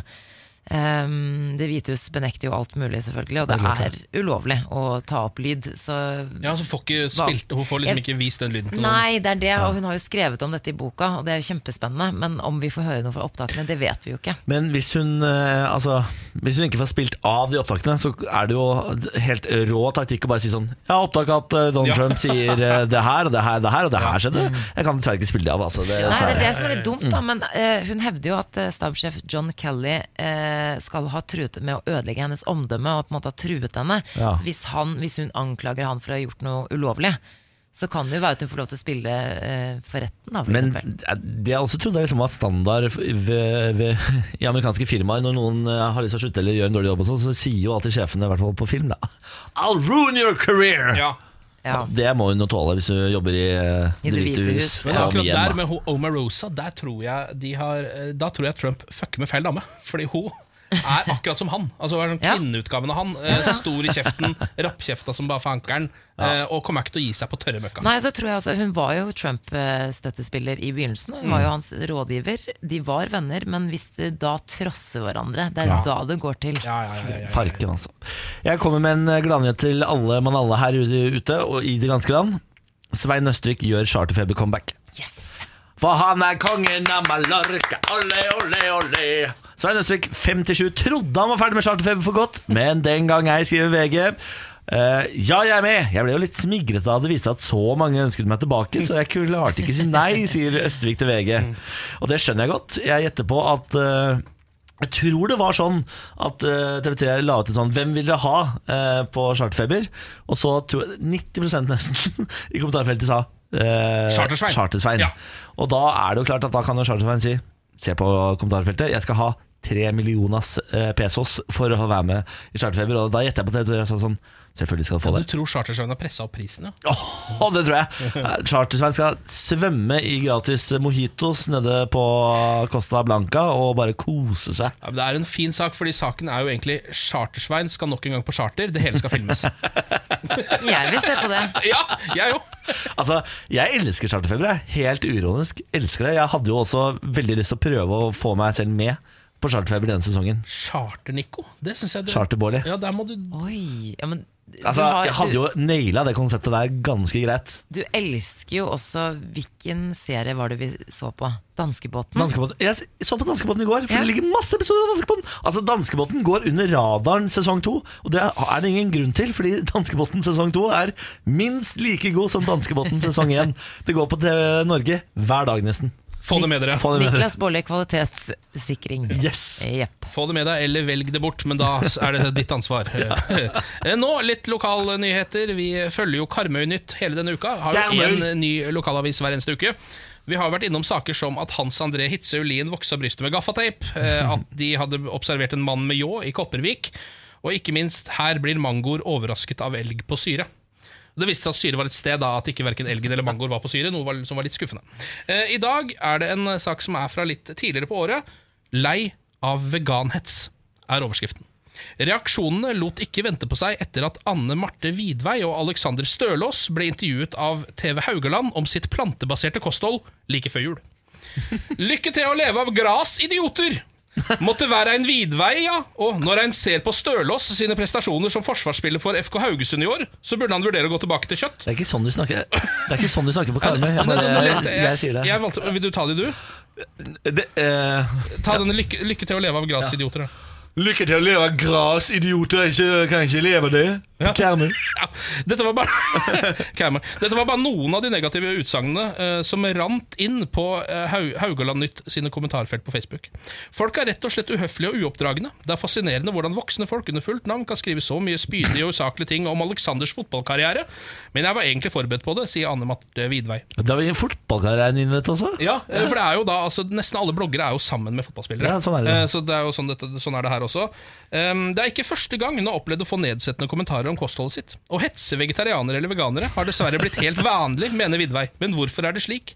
Um, det hvite hus benekter jo alt mulig, selvfølgelig, og det Det er er ulovlig å ta opp lyd. Så Ja, så får ikke spilt, Hun får liksom ikke vist den lyden til noen. Nei, det er det, og hun har jo skrevet om dette i boka, og det er jo kjempespennende. Men om vi får høre noe fra opptakene, det vet vi jo ikke. Men hvis hun, eh, altså, hvis hun ikke får spilt av de opptakene, så er det jo helt rå taktikk å bare si sånn Jeg har opptak at eh, Donald Ja. Trump sier eh, det her og det her, det her og det her skjedde. Jeg kan dessverre ikke spille det av. Altså. Det, Nei, det er det som er litt dumt, da. Men uh, hun hevder jo at eh, stabssjef John Kelly eh, skal ha truet med å ødelegge hennes omdømme og på en måte ha truet henne. Ja. Så hvis, han, hvis hun anklager han for å ha gjort noe ulovlig, så kan det jo være at hun får lov til å spille eh, for retten, da, for Men eksempel. eh, det jeg også trodde liksom var standard ved, ved, <laughs> i amerikanske firmaer når noen eh, har lyst til å slutte eller gjør en dårlig jobb, og sånn, så sier jo alltid sjefene, i hvert fall på film, da <laughs> I'll ruin your career! Ja. Ja. Det må hun jo tåle hvis hun jobber i, eh, I Det hvite hus. Men Ja, akkurat der med Omarosa, der tror jeg de har eh, Da tror jeg Trump fucker med feil dame. <laughs> Fordi hun er akkurat som han. Altså er sånn Kvinneutgaven av han. eh, Stor i kjeften, rappkjefta som bare fankeren. eh, Og kommer ikke til å gi seg på tørre møkka. Nei, så tror jeg altså, Hun var jo Trump-støttespiller i begynnelsen. Hun var jo hans rådgiver. De var venner, men hvis de da trosser hverandre, det er Ja. da det går til. Ja, ja, ja, ja, ja. Farken, altså. Jeg kommer med en gladnyhet til alle mann alle her ute og i det ganske land. Svein Østvik gjør charterfeber-comeback. Yes! For han er kongen av Mallorca, ole, ole, ole. Svein Østvik, 57, trodde han var ferdig med charterfeber for godt, men den gang jeg skriver VG. Uh, ja, jeg er med. Jeg ble jo litt smigret da det viste at så mange ønsket meg tilbake, så jeg klarte ikke si nei, sier Østvik til VG. Og det skjønner jeg godt. Jeg gjetter på at uh, Jeg tror det var sånn at uh, TV3 la ut en sånn 'Hvem vil dere ha?' eh, på Charterfeber. Og så tror jeg 90% nesten <laughs> i kommentarfeltet sa eh, Chartersvein. Chartersvein. Ja. Og da er det jo klart at da kan jo Chartersvein si Se på kommentarfeltet, jeg skal ha tre millionas eh, pesos for å være med i Charterfeber. Og da gjetter jeg på TV3 og sa sånn Selvfølgelig skal du få det Du tror Chartersveien har pressa opp prisen, ja? Åh, <laughs> det tror jeg. Chartersveien skal svømme i gratis mojitos nede på Costa Blanca og bare kose seg. Ja, men det er en fin sak, fordi saken er jo egentlig Chartersveien skal nok en gang på charter. Det hele skal filmes. <laughs> Jeg vil se på det. <laughs> ja, jeg òg. Altså, Jeg elsker charterfeber. Helt uironisk. Elsker det. Jeg hadde jo også veldig lyst til å prøve å få meg selv med på charterfeber denne sesongen. Charter-Nico. Det syns jeg du Charter-Bårli. Ja, der må du Oi, ja, men du, Altså, har- jeg hadde jo naila det konseptet der ganske greit. du, du elsker jo også Hvilken serie var det vi så på? Danskebåten? Danskebåten. Jeg så på Danskebåten i går, for Ja. det ligger masse episoder av Danskebåten. Altså, Danskebåten går under radaren sesong to, og det er det ingen grunn til, fordi Danskebåten sesong to er minst like god som Danskebåten sesong én. Det går på TV Norge hver dag, nesten. Få det med dere. Få det med dere. Niklas Baarli kvalitetssikring. Yes. Yep. Få det med deg, eller velg det bort, men da er det ditt ansvar. <laughs> Eh, Nå litt lokalnyheter. Vi følger jo Karmøy-nytt hele denne uka. Har jo én en ny lokalavis hver eneste uke. Vi har vært innom saker som at Hans André Hitzøe Lien voksa brystet med gaffateip, eh, <laughs> at de hadde observert en mann med ljå i Kopervik, og ikke minst, her blir mangoer overrasket av elg på syre. Det viste seg at syre var et sted da at ikke hverken elgen eller mangoer var på syre, noe var, som var litt skuffende. Eh, I dag er det en sak som er fra litt tidligere på året. Lei av veganhets er overskriften. Reaksjonene lot ikke vente på seg etter at Anne Marte Vidvei og Alexander Stølås ble intervjuet av TV Haugaland om sitt plantebaserte kosthold like før jul. Lykke til å leve av gras, idioter! Måtte være en vidvei, ja. Og når en ser på Stølås sine prestasjoner som forsvarsspiller for FK Haugesund i år, så burde han vurdere å gå tilbake til kjøtt. Det er ikke sånn de snakker Det er ikke sånn de snakker på Karmøy. Jeg, bare, jeg, jeg- sier det. Jeg valgte, vil du ta det, du? det eh, Ta denne lykke, lykke til å leve av grasidioter', da. Lykke til å leve av grasidioter, kan jeg ikke leve det. Karmøy. <laughs> Ja, dette, var bare, <laughs> dette var bare noen av de negative utsagnene uh, som rant inn på uh, Haugaland Nytt sine kommentarfelt på Facebook. Folk er rett og slett uhøflige og uoppdragne. Det er fascinerende hvordan voksne folk under fullt navn kan skrive så mye spydige og usaklige ting om Aleksanders fotballkarriere, men jeg var egentlig forberedt på det, sier Anne Marte Vidvei. Da var fotballkarrieren din, vet også. Ja, uh, for det er jo da altså, Nesten alle bloggere er jo sammen med fotballspillere. Ja, sånn er det. Så det er jo sånn, dette, sånn er det her også. Um, Det er ikke første gang hun har opplevd å få nedsettende kommentarer om kostholdet sitt. Å hetse vegetarianere eller veganere har dessverre blitt helt vanlig, mener Vidvei. Men hvorfor er det slik?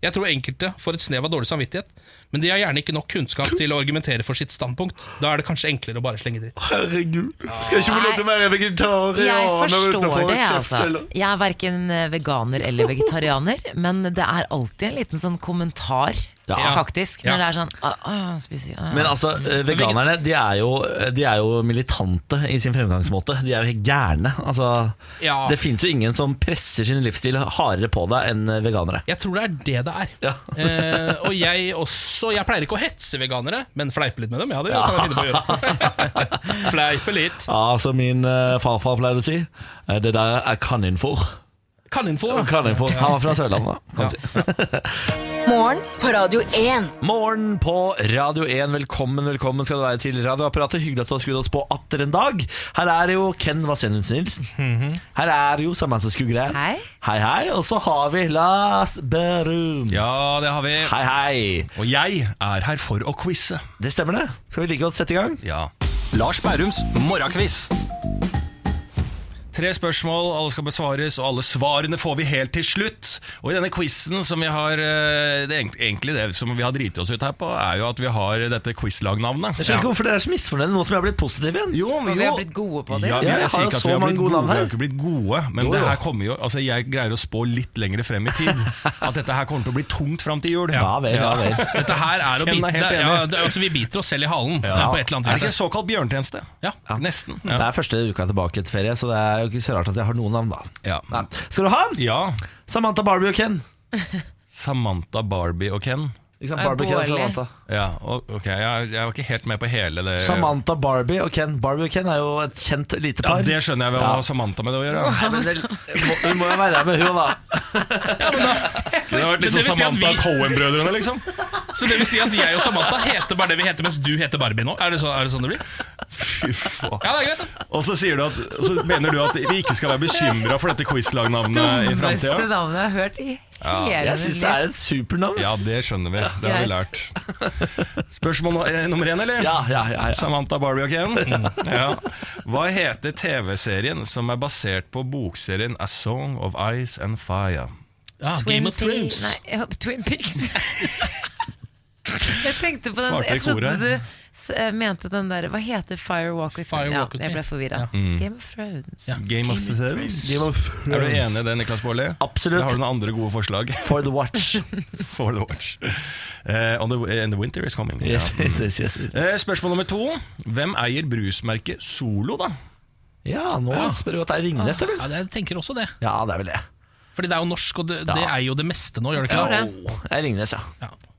Jeg tror enkelte får et snev av dårlig samvittighet, men de har gjerne ikke nok kunnskap til å argumentere for sitt standpunkt. Da er det kanskje enklere å bare slenge dritt. Herregud. Skal ikke få lov til å være vegetarianer Jeg uten å forstår få det, kjeft, altså. eller? Jeg er verken veganer eller vegetarianer, men det er alltid en liten sånn kommentar, Ja. faktisk, når Ja. det er sånn å, å, spiser, å. Men altså, eh, veganerne de er, jo, de er jo militante i sin fremgangsmåte. De er jo helt gærne. Altså, Ja. Det fins jo ingen som presser sin livsstil hardere på deg enn veganere. Jeg tror det er det det er. Ja. Eh, og jeg også Jeg pleier ikke å hetse veganere, men fleipe litt med dem. Ja, det kan jeg finne på å gjøre. <laughs> fleipe litt. Ja, som min eh, farfar pleide å si, eh, det der er kaninfôr. Kaninfo. da. Kaninfôr. <laughs> Han var fra Sørlandet, da. Kan si. <laughs> Morgen på Radio 1. Morgen på Radio 1. Velkommen velkommen skal du være til radioapparatet. Hyggelig at du har skrudd oss på atter en dag. Her er jo Ken Vasenius Nilsen. Her er jo Samantha Skugre. Hei. Hei, hei. Og så har vi Lars Berum. Ja, det har vi. Hei, hei. Og jeg er her for å quize. Det stemmer, det. Skal vi like godt sette i gang? Ja. Lars Bærums morgenquiz. Tre spørsmål, alle skal besvares, og alle svarene får vi helt til slutt. Og i denne quizen som vi har eh, det er Egentlig det som vi har driti oss ut her på, er jo at vi har dette quizlagnavnet. Jeg skjønner ikke hvorfor dere er så misfornøyde nå som jeg har blitt positiv igjen. Jo, men vi har blitt gode på det. Ja, Ja, jeg jeg har sier jo ikke at så vi har mange blitt gode vi har ikke blitt gode, men Jo, det her kommer jo Altså, jeg greier å spå litt lenger frem i tid. At dette her kommer til å bli tungt fram til jul. Ja vel, ja vel. Dette her er å er bite helt det, enig. ja, det, altså, Vi biter oss selv i halen Ja. på et eller Er det ikke en såkalt bjørntjeneste? Ja. Nesten. Det er første uka tilbake etter ferie, så det er jo ikke så rart at jeg har noen navn, da. Ja. Nei. Skal du ha ja. Samantha Barbie og Ken. <laughs> Samantha, Barbie og Ken. Ikke sant? Barbie, Ken og Samantha. Ja, ok, jeg, jeg var ikke helt med på hele det. Samantha, Barbie og Ken. Barbie og Ken er jo et kjent lite Ja, par. Det skjønner jeg hva Ja. har Samantha med det å gjøre. Hun men må, jo være her med hun, da. Det har vært litt sånn si Samantha vi- Cohen-brødrene, liksom. Så det vil si at jeg og Samantha heter bare det vi heter, mens du heter Barbie nå? Er det, så, er det sånn det blir? Fy faen. Ja, det er greit, da. Og så, sier du at, så mener du at vi ikke skal være bekymra for dette quiz-lagnavnet i Dummeste framtida? navnet jeg har hørt i hele Jeg syns det er et supernavn. Ja, det skjønner vi. Det har vi lært. Spørsmål no- eh, nummer én, eller? Ja, ja, ja, ja. Samantha Barbie og Ken. Ja. Hva heter TV-serien som er basert på bokserien A Song of Ice and Fire? Ja, Game of Thrones. Nei, ja, <laughs> Twin Peaks. <laughs> jeg tenkte på den Svarte i koret. Eh, mente den der Hva heter Fire Walk With Fire Me? Ja, Walk With jeg ble forvirra. Mm. Game of Thrones. Game of Thrones. Game of Thrones. Er du enig i det, Niklas Baarli? Absolutt. Da har du noen andre gode forslag. <laughs> For the watch. <laughs> For the watch. Uh, on the, and the winter is coming. Yes, Ja. <laughs> yes, yes. uh, spørsmål nummer to. Hvem eier brusmerket Solo, da? Ja, nå spør du godt. Er det Ringnes, det vel? Ja, jeg tenker også det. Ja, det er vel det. Fordi det er jo norsk, og det, det Ja. er jo det meste nå, gjør det ikke det? det er ja. ja.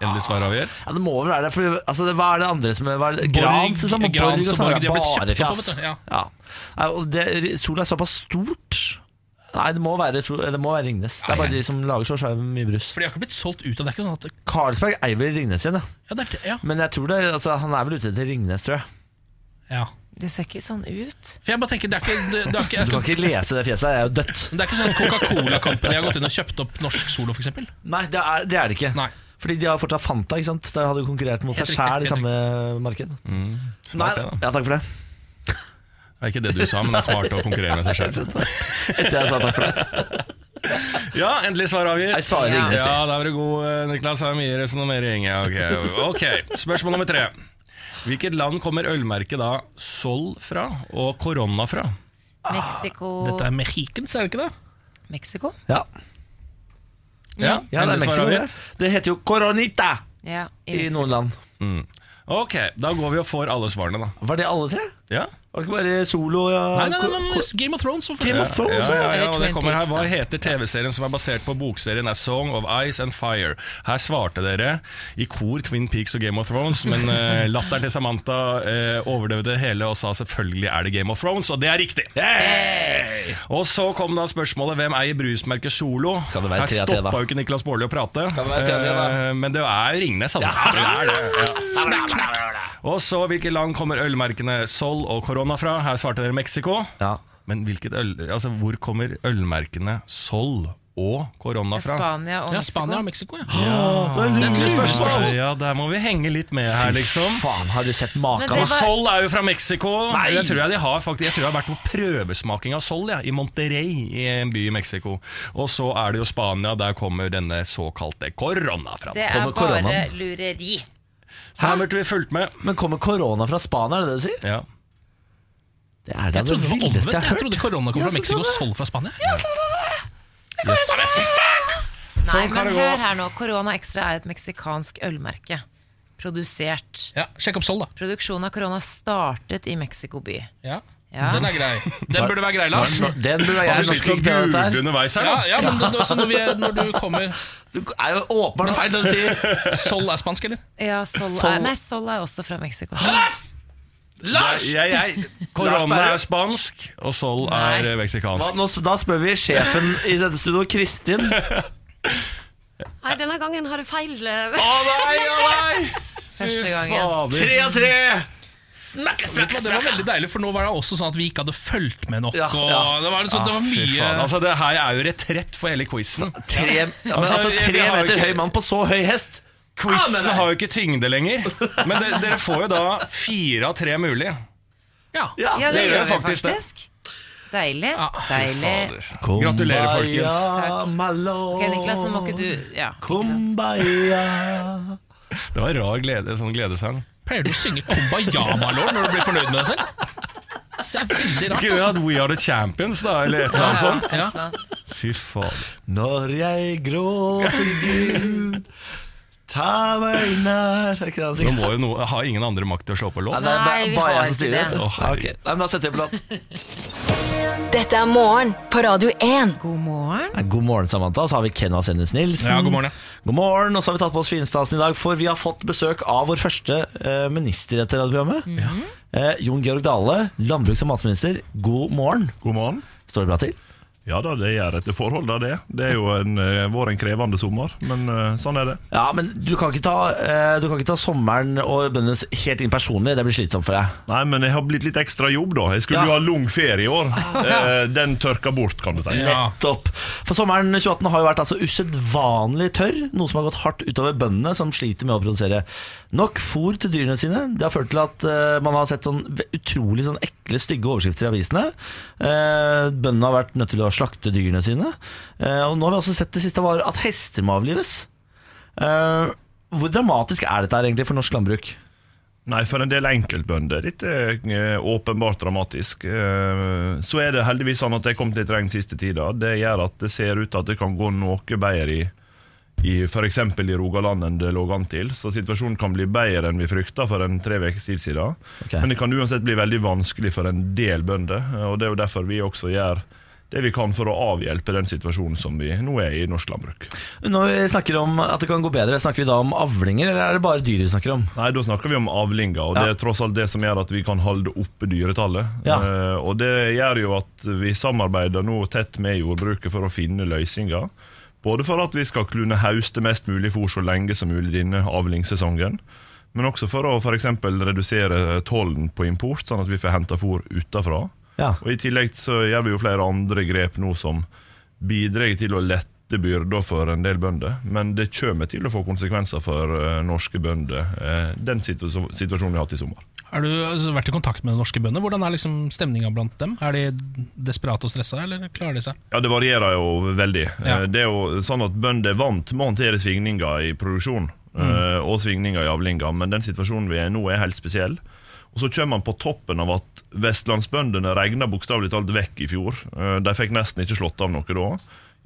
Endelig svar avgitt. Ja, Det må vel være det. For, altså, det- hva er det andre som er hva er det? Grans liksom, og Borg og sånn. Borg, de har er blitt Bare kjøpt opp, fjas. ja. Ja. Nei, og det, Sola er såpass stort. Nei, det må være, det må være Ringnes. Det er bare de som lager så svært mye brus. For de har ikke blitt solgt ut av det. er ikke sånn at Carlsberg eier vel Ringnes igjen, ja. Ja, det er, ja. Men jeg tror det, altså, han er vel ute etter Ringnes, tror jeg. ja. Det ser ikke sånn ut. For jeg bare tenker, det er ikke, det, det er ikke, Du kan ikke lese det fjeset, det er jo dødt. det er ikke sånn at Coca-Cola Company har gått inn og kjøpt opp Norsk Solo, f.eks. Nei, det er det, er det ikke. Nei. Fordi de har fortsatt Fanta, ikke sant? De hadde jo konkurrert mot seg sjæl i samme marked. Nei, Smart, Nei, ja, takk for det. Det er ikke det du sa, men det er smart å konkurrere med seg selv. <laughs> Etter jeg sa takk for det. <laughs> Ja, endelig svar avgitt. Jeg sa Ringnes, Ja, da var du god, eh, Niklas. Har mye resonnering. Okay. ok. ok, spørsmål nummer tre. Hvilket land kommer ølmerket da Sol fra og korona fra? Mexico Dette er Mexicans, er det ikke det? Mexico? Ja, Ja, ja det er Mexico, det. Det heter jo Coronita Ja, i, i noen land. Mm. Ok, da går vi og får alle svarene, da. Var det alle tre? Ja, Var det ikke bare Solo ja, Nei, nei, nei, nei, Game of Thrones. Game of Thrones? ja, ja, ja, og det kommer her. Hva heter TV-serien som er basert på bokserien A Song of Ice and Fire? Her svarte dere i kor Twin Peaks og Game of Thrones, men uh, <laughs> latteren til Samantha uh, overdøvde hele og sa selvfølgelig er det Game of Thrones, og det er riktig. Og så kom da spørsmålet hvem eier brusmerket Solo. Skal det være Her stoppa jo ikke Niklas Baarli å prate? Eh, men det er Ringnes, altså. Det er det, ja. Og så hvilke land kommer ølmerkene Sol og Corona fra? Her svarte dere Mexico. Ja. Men hvilket øl, altså, hvor kommer ølmerkene Sol og korona fra? Spania og Ja, Spania og Mexico, ja. det er lure spørsmål. Ja, der må vi henge litt med her, liksom. Fy Faen, har du sett Men maken? var- Sol er jo fra Mexico. Nei! Jeg tror jeg de har faktisk Jeg tror jeg har vært på prøvesmaking av Sol ja, i Monterrey, i en by i Mexico. Og så er det jo Spania, der kommer denne såkalte korona fra. Det er bare lureri. Så her burde vi fulgt med. Men kommer korona fra Spania, er det det du sier? Ja. Det er det, Jeg trodde det var villeste omvendt. jeg har Jeg hørt. trodde korona kom Ja, fra så Mexico og tror jeg. Sol fra Spania. Nei, Sånn kan men det gå. hør her nå. Corona Extra er et meksikansk ølmerke. Produsert. Ja, Sjekk opp Sol, da. Produksjonen av korona startet i Mexico by. Ja. Ja. Den er grei. Den burde være grei, Lars. Den burde være grei du norsk til å google underveis her, da? ja men det, det, også når, vi, når du kommer <laughs> Det er jo åpenbart feil det du sier. <laughs> Sol er spansk, eller? Ja, Sol, Sol- Er, nei, Sol er også fra Mexico. Lars! Jeg, jeg, <laughs> korona er spansk, og Sol Nei. er eh, Hva, meksikansk. nå, da spør vi sjefen i dette studio, Kristin. Nei, denne gangen har du feil. Å Å nei, å nei! Første gangen. Tre av tre! Snakke, du snakke, Det var veldig deilig, for nå var det også sånn at vi ikke hadde fulgt med nok. Ja, Og ja. det var, sånn, det var Ah, mye altså Det her er jo retrett for hele quizen. Tre, ja, men Altså, altså, tre meter ikke- høy mann på så høy hest. Quizen har jo ikke tyngde lenger. Men det, dere får jo da fire av tre mulig. Ja. Det det gjør gjør vi faktisk faktisk. Deilig. Ja, fy Deilig. Gratulerer, folkens. Kumbaya. Ok, Niklas, nå må ikke du Ja. Kumbaya. Det var rar glede, sånn gledesang. Pleier du å synge Kumbaya, Malor, når du blir fornøyd med deg selv? Så er veldig rart, Kunne vi altså. hatt We Are The Champions, da? Eller et eller annet sånt? Ja. Fy faen. Når jeg gråter Gud, ta meg nær Nå må jo noe, Har ingen andre makt til å slå på Nei, låt? det er Nei, vi bare har jeg som ikke styrer. det. Å, ok. Nei, men Da setter vi på låt. Dette er morgen på Radio 1. God morgen. Nei, God morgen, Samantha. Så har vi Ken Vasenus Nilsen. Ja, god morgen, ja. God morgen, Og så har vi tatt på oss finstasen i dag, for vi har fått besøk av vår første eh, minister etter radioprogrammet. Eh, Jon Georg Dale, landbruks- og matminister. God morgen. God morgen. Står det bra til? Ja da, det gjør etter forhold det. Det er jo en, vår en krevende sommer, men eh, sånn er det. Ja, Men du kan ikke ta, eh, du kan ikke ta sommeren og bøndene helt inn personlig. Det blir slitsomt for deg. Nei, men jeg har blitt litt ekstra jobb, da. Jeg skulle Ja. jo ha lang ferie i år. <laughs> Eh, Den tørka bort, kan du si. Nettopp. For sommeren 2018 har jo vært altså usedvanlig tørr, noe som har gått hardt utover bøndene, som sliter med å produsere nok fôr til dyrene sine. Det har ført til at eh, man har sett sånn utrolig sånn ekle, stygge overskrifter i avisene. Eh, bøndene har vært nødt til å slakte dyrene sine. Eh, og nå har vi også sett det siste var at hester må avlives. Eh, hvor dramatisk er dette egentlig for norsk landbruk? Nei, for en del enkeltbønder. Dette er eh, åpenbart dramatisk. Så er det heldigvis sånn at det er kommet litt regn siste tida. Det gjør at det ser ut til at det kan gå noe bedre i, i f.eks. i Rogaland enn det lå an til. Så situasjonen kan bli bedre enn vi frykta for en tre ukers tid siden. Okay. Men det kan uansett bli veldig vanskelig for en del bønder. Og det er jo derfor vi også gjør det vi kan for å avhjelpe den situasjonen som vi nå er i i norsk landbruk. Når vi snakker om at det kan gå bedre, snakker vi da om avlinger, eller er det bare dyr vi snakker om? Nei, da snakker vi om avlinger, og det er tross alt det som gjør at vi kan holde oppe dyretallet. Ja. Uh, og det gjør jo at vi samarbeider nå tett med jordbruket for å finne løsninger. Både for at vi skal kunne hauste mest mulig fôr så lenge som mulig denne avlingssesongen, men også for å f.eks. redusere tollen på import, sånn at vi får henta fôr utafra. Ja. Og I tillegg så gjør vi jo flere andre grep nå som bidrar til å lette byrder for en del bønder. Men det kommer til å få konsekvenser for eh, norske bønder, eh, den situ situasjonen vi har hatt i sommer. Har du altså, vært i kontakt med norske bønder? Hvordan er liksom stemninga blant dem? Er de desperate og stressa, eller klarer de seg? Ja, Det varierer jo veldig. Ja. Eh, Det er jo sånn at Bønder er vant med å håndtere svingninger i produksjon mm. og svingninger i avlinger, men den situasjonen vi er i nå, er helt spesiell. Og Så kommer man på toppen av at vestlandsbøndene regna bokstavelig talt vekk i fjor. Eh, De fikk nesten ikke slått av noe da.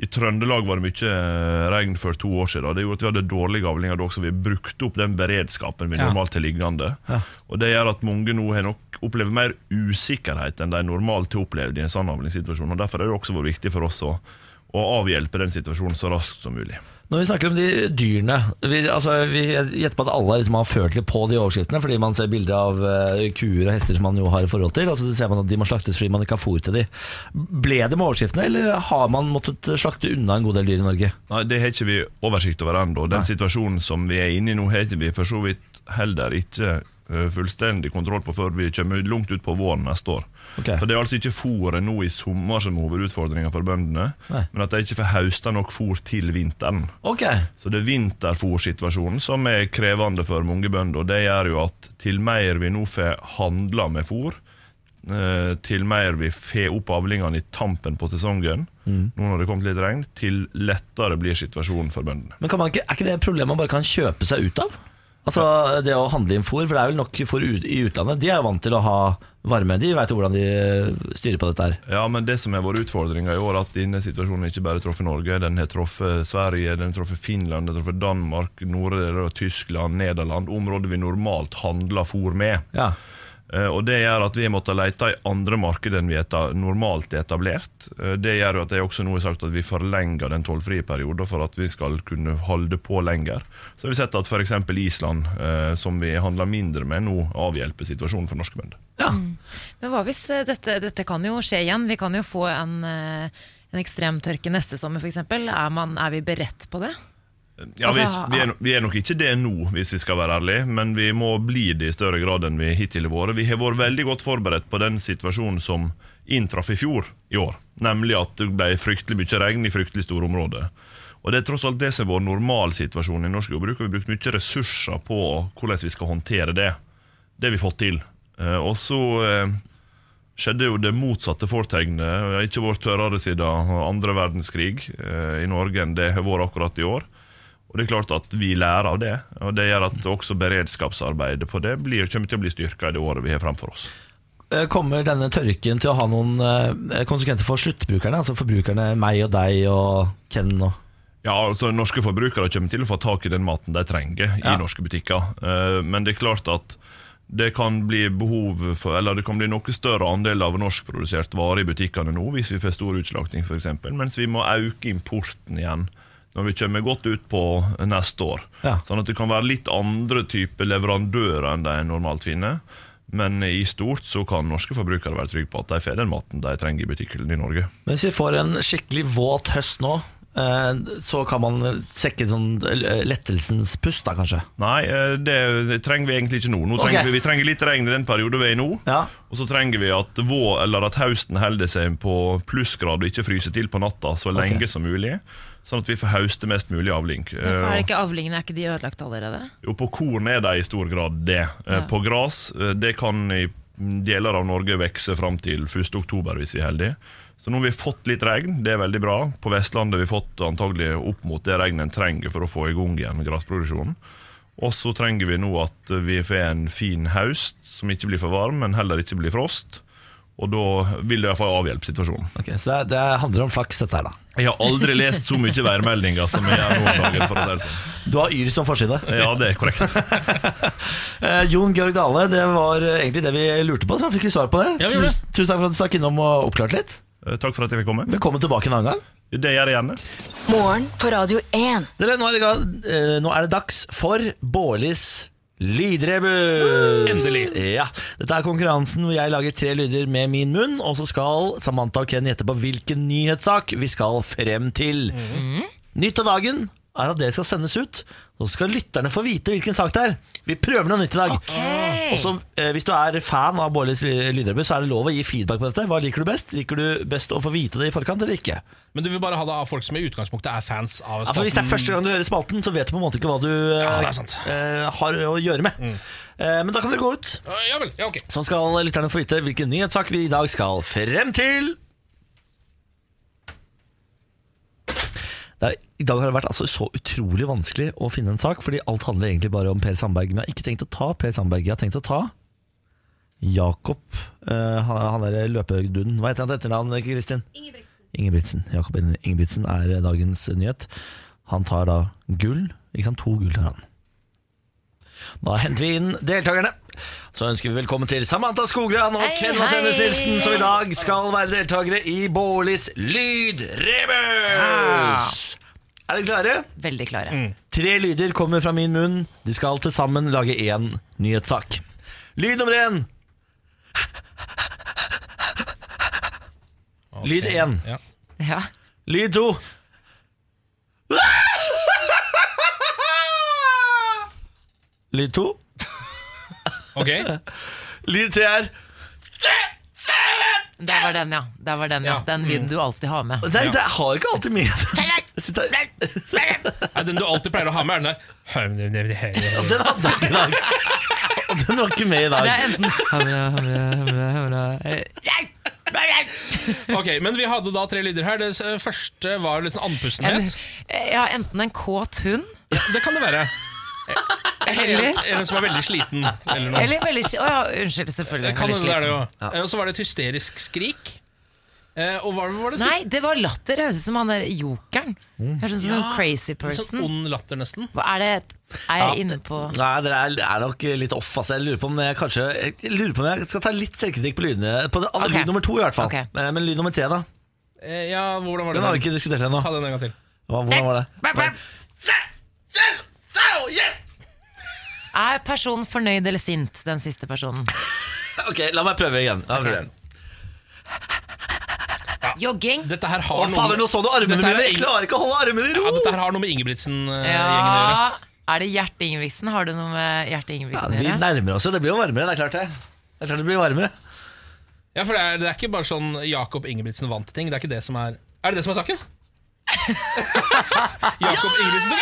I Trøndelag var det mye eh, regn for to år siden. Det gjorde at vi hadde dårlige avlinger da også. Vi brukte opp den beredskapen vi Ja. normalt har liggende. Og Det gjør at mange nå har nok opplever mer usikkerhet enn de normalt har opplevd i en sånn avlingssituasjon. og Derfor er det også vært viktig for oss å, å avhjelpe den situasjonen så raskt som mulig. Når vi snakker om de dyrene Vi, altså, vi gjetter på at alle liksom har følt litt på de overskriftene, fordi man ser bilder av uh, kuer og hester som man jo har i forhold til. Altså, så ser man at De må slaktes fordi man ikke har fôr til de. Ble det med overskriftene, eller har man måttet slakte unna en god del dyr i Norge? Nei, Det har ikke vi oversikt over ennå. Den situasjonen som vi er inne i nå, har ikke vi for så vidt heller ikke fullstendig kontroll på før vi kommer langt ut på våren neste år. Okay. For Det er altså ikke fôret nå i sommer som er hovedutfordringa for bøndene, Nei. men at de ikke får hausta nok fôr til vinteren. Okay. Så det er vinterfôrsituasjonen som er krevende for mange bønder. Og det gjør jo at til mer vi nå får handla med fôr, eh, til mer vi får opp avlingene i tampen på sesongen, Mm. nå når det kommer litt regn, til lettere blir situasjonen for bøndene. Men kan man ikke, er ikke det et problem man bare kan kjøpe seg ut av? Altså det å handle inn fôr, for det er vel nok fôr i utlandet. De er jo vant til å ha varme, de vet jo hvordan de eh, styrer på dette her. Ja, men det som har vært utfordringa i år, at denne situasjonen ikke bare truffet Norge. Den har truffet Sverige, den har truffet Finland, den har truffet Danmark, nordre Tyskland, Nederland. Områder vi normalt handler fôr med. Ja. Eh, Og Det gjør at vi har måttet lete i andre markeder enn vi etter, normalt er etablert. Eh, Det gjør jo at jeg også nå har sagt at vi forlenger den tollfrie perioden for at vi skal kunne holde på lenger. Så har vi sett at f.eks. Island, eh, som vi handler mindre med, nå avhjelper situasjonen for norske bønder. Men hva hvis dette, dette kan jo skje igjen? Vi kan jo få en, en ekstremtørke neste sommer f.eks. Er, man- er vi beredt på det? Ja, vi, Altså, vi, er, no- vi er nok ikke det nå, hvis vi skal være ærlige, men vi må bli det i større grad enn vi hittil har vært. Vi har vært veldig godt forberedt på den situasjonen som inntraff i fjor i år, nemlig at det ble fryktelig mye regn i fryktelig store områder. Og Det er tross alt det som er vår normalsituasjon i norsk jordbruk, og vi har brukt mye ressurser på hvordan vi skal håndtere det. Det har vi fått til. Eh, Og så eh, skjedde jo det motsatte fortegnet. Det har ikke vært tørrere siden andre verdenskrig eh, i Norge enn det har vært akkurat i år. Og det er klart at Vi lærer av det, og det gjør at også beredskapsarbeidet på det blir, kommer til å bli styrka i det året vi har fremfor oss. Eh, Kommer denne tørken til å ha noen eh, konsekvenser for sluttbrukerne? Altså forbrukerne, meg og deg og Ken og Ja, altså Norske forbrukere kommer til å få tak i den maten de trenger i norske butikker. Eh, Men det er klart at det kan bli behov for, eller det kan bli noe større andel av norskprodusert vare i butikkene nå, hvis vi får stor utslakting f.eks., mens vi må øke importen igjen når vi kommer godt ut på neste år. Ja. Sånn at det kan være litt andre typer leverandører enn de normalt finner. Men i stort så kan norske forbrukere være trygge på at de får den maten de trenger i butikken i Norge. Men hvis vi får en skikkelig våt høst nå, eh, så kan man sekke sånn eh, lettelsens pust, da kanskje? Nei, eh, det, trenger vi egentlig ikke nå. nå trenger okay. vi, vi trenger litt regn i den perioden vi er i nå. Og så trenger vi at, vår, eller at høsten holder seg på plussgrad og ikke fryser til på natta så lenge som mulig. Sånn at vi får høste mest mulig avling. Hvorfor for er Eh, ikke avlingene, er ikke de ødelagt allerede? Jo, på korn er de i stor grad det. Eh, Ja. På gras, eh, det kan i deler av Norge vokse fram til 1. oktober hvis vi er heldige. Så nå har vi fått litt regn, det er veldig bra. På Vestlandet har vi fått antagelig opp mot det regnet en trenger for å få i gang igjen grasproduksjonen. Og så trenger vi nå at vi får en fin høst som ikke blir for varm, men heller ikke blir frost. Og da vil det iallfall avhjelpe situasjonen. Ok, så det, det handler om flaks, dette her, da. Jeg har aldri lest så mye værmeldinger som jeg gjør nå om dagen. for å si det sånn. Du har Yr som forside. Ja, det er korrekt. <laughs> Eh, Jon Georg Dale, det var eh, egentlig det vi lurte på, så fikk vi svar på det. Ja, vi det. Tusen, tusen takk for at du stakk innom og oppklarte litt. Eh, Takk for at jeg fikk komme. Velkommen tilbake en annen gang. Det gjør jeg gjerne. Morgen på Radio 1. Dere, nå, er det, nå er det dags for Bårlis lydrebus. Endelig. Ja, Dette er konkurransen hvor jeg lager tre lyder med min munn, og så skal Samantha og Ken gjette på hvilken nyhetssak vi skal frem til. Nytt av dagen er at det skal sendes ut, så skal lytterne få vite hvilken sak det er. Vi prøver noe nytt i dag. Okay. Også, eh, Hvis du er fan av Bårdlis ly- lydrebus, så er det lov å gi feedback på dette. Hva liker du best? Liker du best å få vite det i forkant eller ikke? Men du vil bare ha det av folk som i utgangspunktet er fans av Ja, for Hvis det er første gang du hører spalten, så vet du på en måte ikke hva du eh, Ja, eh, har å gjøre med. Eh, men da kan dere gå ut. Ja vel, ja okay. Sånn skal lytterne få vite hvilken nyhetssak vi i dag skal frem til. Er, I dag har det vært altså så utrolig vanskelig å finne en sak, fordi alt handler egentlig bare om Per Sandberg. Men jeg har ikke tenkt å ta Per Sandberg. Jeg har tenkt å ta Jakob, uh, han, han der løpeduden. Hva heter han til etternavn, Kristin? Ingebrigtsen. Ingebrigtsen. Jakob Ingebrigtsen er dagens nyhet. Han tar da gull. Ikke sant? To gull tar han. Da henter vi inn deltakerne. Så ønsker vi velkommen til Samantha Skogran og Hei, Ken. Vasenus Nilsen, som i dag skal være deltakere i Bårlis lydrebus. Er dere klare? Veldig klare. Tre lyder kommer fra min munn. De skal til sammen lage én nyhetssak. Lyd nummer én. Lyd én. Ja. Ja. Lyd to. Lyd to. Ok Lyd tre er Der var den, ja. Der var den, ja. Den lyden du alltid har med. Nei, det har ikke alltid med. Jeg sitter- Nei, Den du alltid pleier å ha med, er den der den hadde jeg ikke i dag. Og den var ikke med i dag. Det er enten Ok, Men vi hadde da tre lyder her. Det s- første var litt sånn en, andpustenhet. ja, enten en kåt hund Det kan det være. Eller- en, en som er veldig sliten. Eller noe. Eller veldig Å ja, unnskyld, selvfølgelig. kan veldig det det ja. Eh, Og så var det et hysterisk skrik. Eh, og hva var det Nei, siste? det var latter. Høres ut som han der jokeren. Høres ut som en crazy Sånn ond latter, nesten. Hva er det Er jeg inne på Nei, dere er, er nok litt off. Altså. Jeg lurer på om jeg kanskje Jeg lurer på om jeg skal ta litt selvkritikk på lydene. På det, okay. Lyd nummer to, i hvert fall. Okay. Eh, Men lyd nummer tre, da? Eh, ja, hvordan var det? Den har vi ikke diskutert ennå. Ta den en gang til. Hva- Hvordan var det? Er personen fornøyd eller sint, den siste personen? <laughs> Ok, La meg prøve igjen. La meg prøve igjen. Jogging. Dette her har Å, fader, nå så du armene Dette her mine! er Jeg klarer ikke å holde armene i ro! Ja, dette her har noe med Ingebrigtsen-gjengen å gjøre. Ja, er det Gjerte Ingebrigtsen? Har du noe med Gjerte Ja, Ingebrigtsen å vi gjøre? nærmer oss jo. Det blir jo varmere. Det er klart det. Det er klart det blir varmere. Ja, for det er, det er ikke bare sånn Jakob Ingebrigtsen vant ting. Det er ikke det som er Er det det som er saken? <laughs> Jakob Ingebrigtsen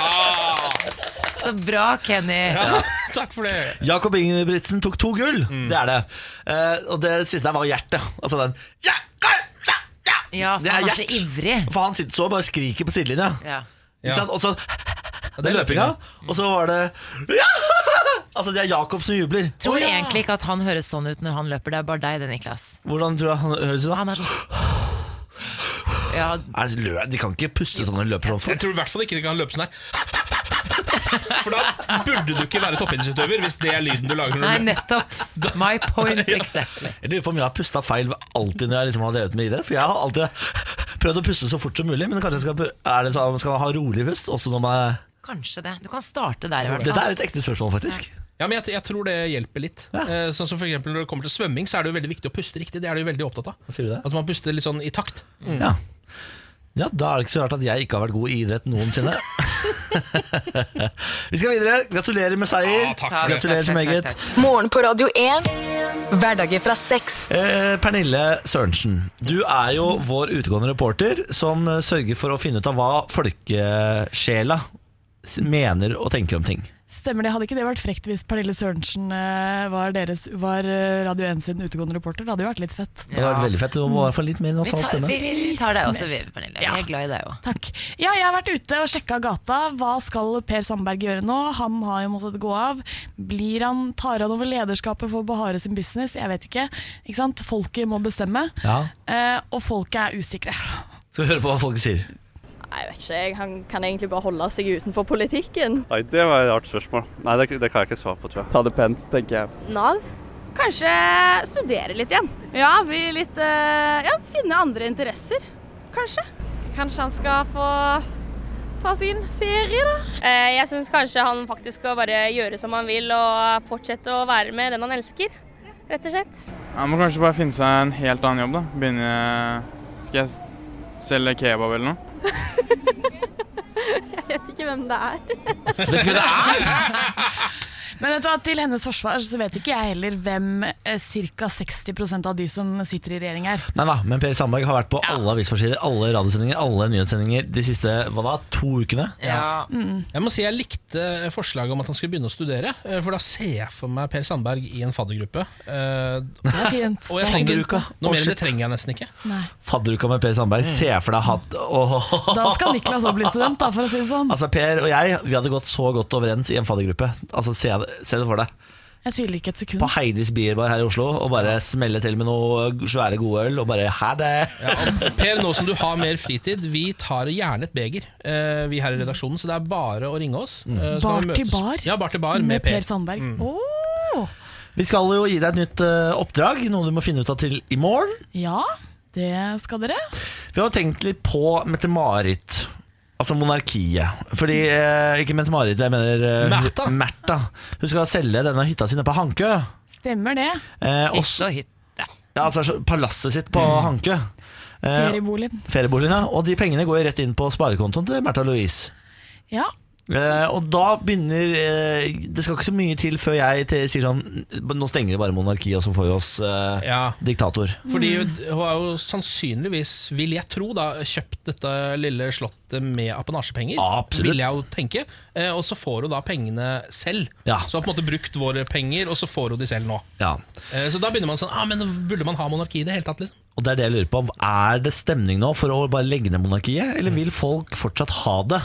ah, Så bra, Kenny. ja, Takk for det. Jakob Ingebrigtsen tok to gull. Mm. Det er det. Uh, og det siste der var hjertet. Altså den ja, Ja, for Det er han er så ivrig. For han sitter så og bare skriker på sidelinja. Ja. Ikke Ja. sant? Og så det er løpinga, og så var det ja! Altså det er Jakob som jubler. Tror egentlig ikke at han høres sånn ut når han løper. Det er bare deg, det, Niklas. Hvordan tror du han høres ut? da? Han er sånn ja, Er det lø- De kan ikke puste sånn når de løper sånn Jeg tror i hvert fall ikke de kan løpe sånn her. For da burde du ikke være toppidrettsutøver hvis det er lyden du lager. Nei, når du nettopp. My point exactly. Jeg lurer på om jeg har pusta feil alltid når jeg liksom har drevet med idrett. For jeg har alltid prøvd å puste så fort som mulig. Men kanskje jeg skal, pu- er det sånn, skal man ha rolig pust også når man Kanskje det. Du kan starte der, i hvert Dette fall. er et ekte spørsmål, faktisk. Ja, men jeg, jeg tror det hjelper litt. Eh, sånn som for eksempel Når det kommer til svømming, så er det jo veldig viktig å puste riktig. Det er du veldig opptatt av. Hva sier du det? At man puster litt sånn i takt. Mm. Ja. Ja, da er det ikke så rart at jeg ikke har vært god i idrett noensinne. <laughs> Vi skal videre. Gratulerer med seier. Ja, takk for det. Gratulerer så meget. Morgen på Radio 1. Hverdager fra seks. Eh, Pernille Sørensen, du er jo vår utegående reporter som sørger for å finne ut av hva folkesjela mener og tenker om ting. Stemmer det. Hadde ikke det vært frekt hvis Pernille Sørensen eh, var, deres, var eh, Radio 1 sin utegående reporter? Det hadde jo vært litt fett. Det hadde vært veldig fett. Du må i hvert fall litt mer Vi nasal tar, stemme. vi, vi tar deg også, vi, Pernille. Ja. Vi er glad i deg òg. Takk. Ja, jeg har vært ute og sjekka gata. Hva skal Per Sandberg gjøre nå? Han har jo måttet gå av. Blir han, Tar han over lederskapet for Bahare sin business? Jeg vet ikke. ikke sant? Folket må bestemme. Ja. Eh, og folket er usikre. Skal vi høre på hva folket sier. Nei, jeg vet ikke. Jeg. Han kan egentlig bare holde seg utenfor politikken. Nei, Det var et rart spørsmål. Nei, det, det kan jeg ikke svare på, tror jeg. Ta det pent, tenker jeg. Nav. Kanskje studere litt igjen. Ja, bli litt eh, Ja, finne andre interesser, kanskje. Kanskje han skal få ta sin ferie, da. Eh, Jeg syns kanskje han faktisk skal bare gjøre som han vil og fortsette å være med den han elsker, rett og slett. Han må kanskje bare finne seg en helt annen jobb, da. Begynne Skal jeg selge kebab eller noe? Jeg vet ikke hvem det er. Vet du hvem det er? <laughs> Men vet du hva, til hennes forsvar så vet ikke jeg heller hvem eh, ca. 60% av de som sitter i regjering er. Nei da, men Per Sandberg har vært på alle avisforsider, alle radiosendinger, alle nyhetssendinger de siste hva da, to ukene. Ja. Jeg må si jeg likte forslaget om at han skulle begynne å studere. eh, For da ser jeg for meg Per Sandberg i en faddergruppe. Eh, Det er fint. Og jeg er tenker, Fadderuka. Noe Å, mer enn det shit. trenger jeg nesten ikke. Nei. Fadderuka med Per Sandberg. Se for deg hatt åh. Da skal Niklas òg bli student, da, for å si det sånn. Altså Per og jeg Vi hadde gått så godt overens i en faddergruppe. Altså Se, det- se det for deg. Jeg tviler ikke et sekund. På Heidis Bierbar her i Oslo og bare smelle til med noe svære gode øl og bare ha det. Ja, per, nå som du har mer fritid, vi tar gjerne et beger, eh, vi her i redaksjonen. Så det er bare å ringe oss. Mm. Eh, Bar til bar? Ja, bar til bar med, Med Per Per. Sandberg. Mm. Oh. Vi skal jo gi deg et nytt uh, oppdrag, noe du må finne ut av til i morgen. Ja, det skal dere. Vi har tenkt litt på Mette-Marit. Altså monarkiet. Fordi, eh, Ikke Mette-Marit, jeg mener eh, Märtha. Märtha. Hun skal selge denne hytta si nede på Hankø. Stemmer det. Eh, Hytte og hytte. ja, altså Palasset sitt på Hankø. Eh, Ferieboligen. Ferieboligen, ja. Og de pengene går jo rett inn på sparekontoen til Märtha Louise. Ja. Eh, og da begynner uh, Det skal ikke så mye til før jeg til, sier sånn Nå stenger vi bare monarkiet, og så får vi oss uh, Ja. diktator. Fordi Mm. hun har jo sannsynligvis, vil jeg tro, da kjøpt dette lille slottet med apanasjepenger. Absolutt. Vil jeg jo tenke. Og så får hun da pengene selv. Ja. Så hun har på en måte brukt våre penger, og så får hun de selv nå. Ja. Eh, så da begynner man sånn ah, men Burde man ha monarki i det hele tatt? liksom? Og det er det jeg lurer på. Er det stemning nå for å bare legge ned monarkiet, eller vil folk fortsatt ha det?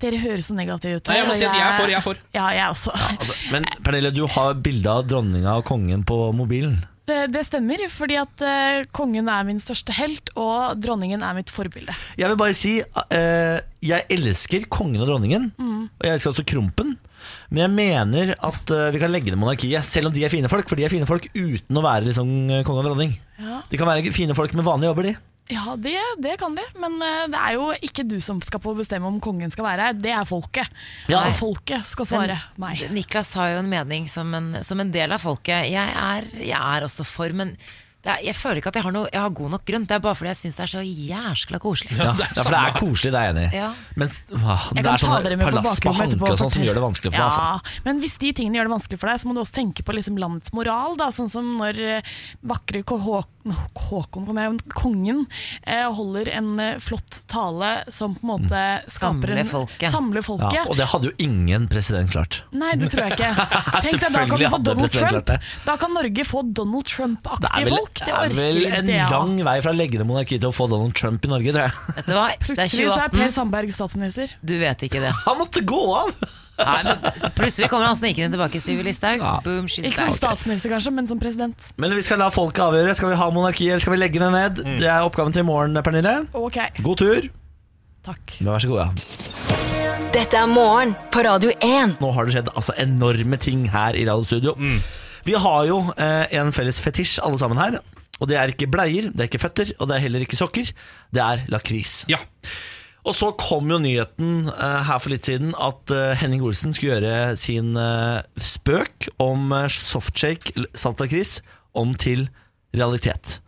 Dere høres så negative ut. Nei, jeg må si at jeg er for, jeg er for. Ja, jeg også. Altså, men Pernille, du har bilde av dronninga og kongen på mobilen. Det, det stemmer, fordi at uh, kongen er min største helt, og dronningen er mitt forbilde. Jeg vil bare si uh, Jeg elsker kongen og dronningen, Mm. og jeg elsker også Krompen. Men jeg mener at uh, vi kan legge ned monarkiet, selv om de er fine folk. For de er fine folk uten å være liksom, konge og dronning. Ja, De kan være fine folk med vanlige jobber, de. Ja det, det kan vi, men eh, det er jo ikke du som skal få bestemme om kongen skal være her, det er folket. Ja. Og folket skal svare meg. Niklas har jo en mening som en, som en del av folket. Jeg er, jeg er også for, men det er, jeg føler ikke at jeg har, noe, jeg har god nok grunn. Det er bare fordi jeg syns det er så jæskla koselig. Ja, ja, for det er koselig, det er jeg enig i. Ja. Men å, det er sånne på palass på Hanke og sånn som gjør det vanskelig for deg. Altså. men hvis de tingene gjør det vanskelig for deg, så må du også tenke på liksom landets moral. Da, sånn som når eh, vakre K- Hå Håkon, kom jeg, kongen, eh, holder en eh, flott tale som på en måte skaper Samler en, folket. Samler folket. Ja, og det hadde jo ingen president klart. Nei, det tror jeg ikke. <laughs> Tenk deg, da kan vi få Donald Trump. Da kan Norge få Donald Trump-aktige folk. Det er vel en det, ja. lang vei fra leggende monarki til å få Donald Trump i Norge, tror jeg. Vet du hva? Plutselig så er Per Sandberg statsminister. Du vet ikke det. Han måtte gå av! Nei, men plutselig kommer han snikende tilbake, Syvi Listhaug. Boom, she's Ikke som back. statsminister, kanskje, men som president. Men vi skal la folket avgjøre. Skal vi ha monarki, eller skal vi legge det ned? Mm. Det er oppgaven til i morgen, Pernille. Ok, God tur. takk. Vær så god, ja. Dette er morgen på Radio 1. Nå har det skjedd altså enorme ting her i radiostudio. Vi har jo eh, en felles fetisj, alle sammen her. Og det er ikke bleier, det er ikke føtter, og det er heller ikke sokker. Det er lakris. Ja. Og så kom jo nyheten uh, her for litt siden at uh, Henning Olsen skulle gjøre sin uh, spøk om softshake salt lakris om til realitet.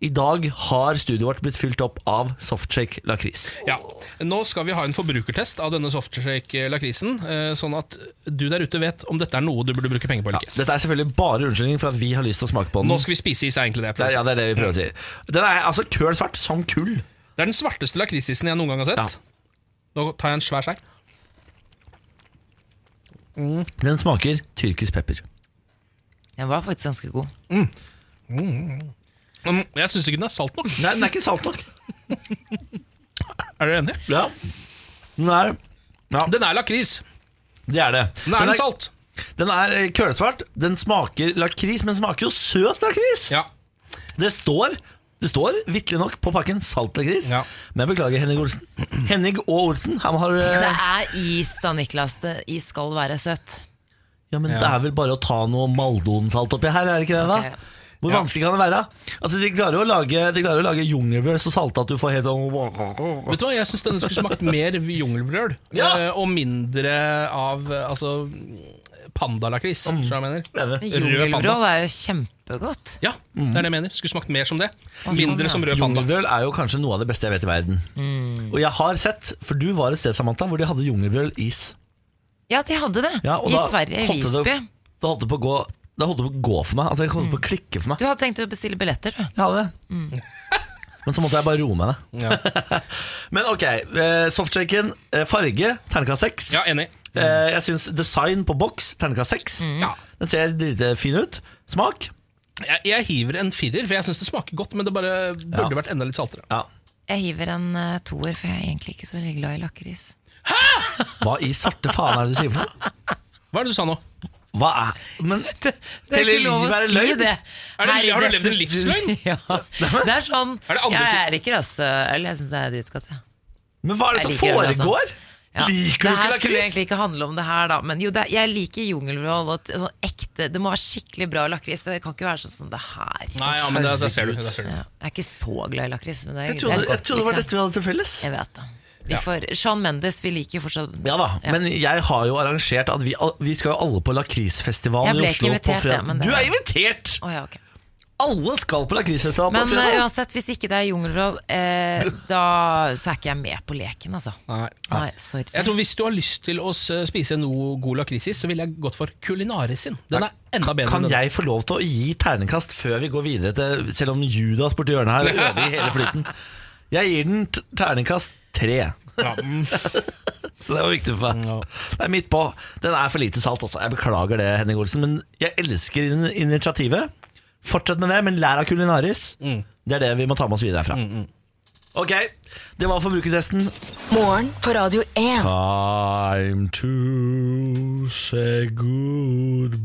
I dag har studioet vårt blitt fylt opp av softshake lakris. Ja. Nå skal vi ha en forbrukertest av denne softshake-lakrisen, eh, sånn at du der ute vet om dette er noe du burde bruke penger på eller ikke. Dette er selvfølgelig bare unnskyldning for at vi har lyst til å smake på den. Nå skal vi spise is, er egentlig det jeg ja, det er det vi prøver å si. Den er altså køl svart som kull. Det er den svarteste lakrisisen jeg noen gang har sett. Nå tar jeg en svær skei. Den smaker tyrkisk pepper. Den var faktisk ganske god. Mm, Jeg syns ikke den er salt nok. Nei, den er ikke salt nok. <laughs> Er dere enige? Ja. Den er Den er lakris. Det er det. Den er den salt. Den er kølesvart. Den smaker lakris, men smaker jo søt lakris. Det står det står vitterlig nok på pakken salt lakris. Men jeg beklager, Henning Olsen. Henning og Olsen, han har eh, Det er is da, Niklas. Det, is skal være søtt. Ja, men det er vel bare å ta noe Maldon-salt oppi her, er det ikke det? da? Hvor vanskelig kan det være? Altså, De klarer jo å lage, de klarer å lage jungelbrød så salte at du får helt sånn Vet du hva, Jeg syns denne skulle smakt mer jungelbrøl eh, og mindre av eh, altså pandalakris. Mm. Rød er jo kjempegodt. Ja, det er det jeg mener. Skulle smakt mer som det. sånn, Mindre ja. som rød panda. Jungelbrød er jo kanskje noe av det beste jeg vet i verden. Mm. Og jeg har sett, for du var et sted, Samantha, hvor de hadde jungelvrøl-is. Ja, de hadde det. Ja, I Sverige, i Visby. Da holdt det på å gå Det holdt på å gå for meg. Altså, jeg holdt på å klikke for meg. Du hadde tenkt å bestille billetter, du. Jeg hadde det. Mm. <laughs> Men så måtte jeg bare roe meg ned. <laughs> Men ok, eh, softshaken. eh, Farge, terningkast seks. Ja, enig. Eh, Jeg syns design på boks, terningkast seks. Mm. Den ser dritfin ut. Smak? Jeg, jeg hiver en firer, for jeg syns det smaker godt, men det bare burde Ja. vært enda litt saltere. Jeg hiver en eh, toer, for jeg er egentlig ikke så veldig glad i lakris. <laughs> Hva i svarte faen er det du sier for noe? Hva er det du sa nå? Hva er Men <laughs> Det er hele ikke lov å livet er si løgn? det. Er det- Her i har du levd en livsløgn? studio. <laughs> Ja. Det er sånn Er det andre Jeg, er jeg liker rasøl. Jeg syns det er dritgodt. Ja. Men hva er det Jeg som liker øl, altså. foregår? Ja. Liker du det ikke her skulle egentlig ikke handle om det her, da. Men jo, det, jeg liker jungelroll. Og sånn ekte, det må være skikkelig bra lakris. Det kan ikke være sånn som det her. Nei, ja, men det, det ser du. det ser du. Ja, jeg er ikke så glad i lakris, men det er, Jeg det trodde, er jeg trodde det var liksom. dette vi hadde til felles. Jeg vet det. Vi Ja. får, Sean Mendes, vi liker jo fortsatt Ja da, men jeg har jo arrangert at vi, vi skal jo alle på lakrisfestivalen ble i Oslo Jeg invitert, ikke ja, men det- Du er invitert! Oh, ja, ok. Alle skal på lakrisfestivalen på Men fredag. eh, uansett, hvis ikke det er jungelråd, eh, da så er ikke jeg med på leken, altså. Nei. Nei, sorry. Jeg tror Hvis du har lyst til å s- spise noe god lakrisis, så ville jeg gått for kulinarisin. Den er enda bedre. Kan enn den. jeg få lov til å gi ternekast før vi går videre til Selv om Judas borti hjørnet her ødelegger hele flyten. Jeg gir den t- terningkast tre. <laughs> Så det var viktig for meg. Det er midt på. Den er for lite salt, altså. Jeg beklager det, Henning Olsen. Men jeg elsker in- initiativet. Fortsett med det, men lær av kulinaris. Det er det vi må ta med oss videre herfra. Ok, det var forbrukertesten. Morgen på Radio 1. Time to say goodbye.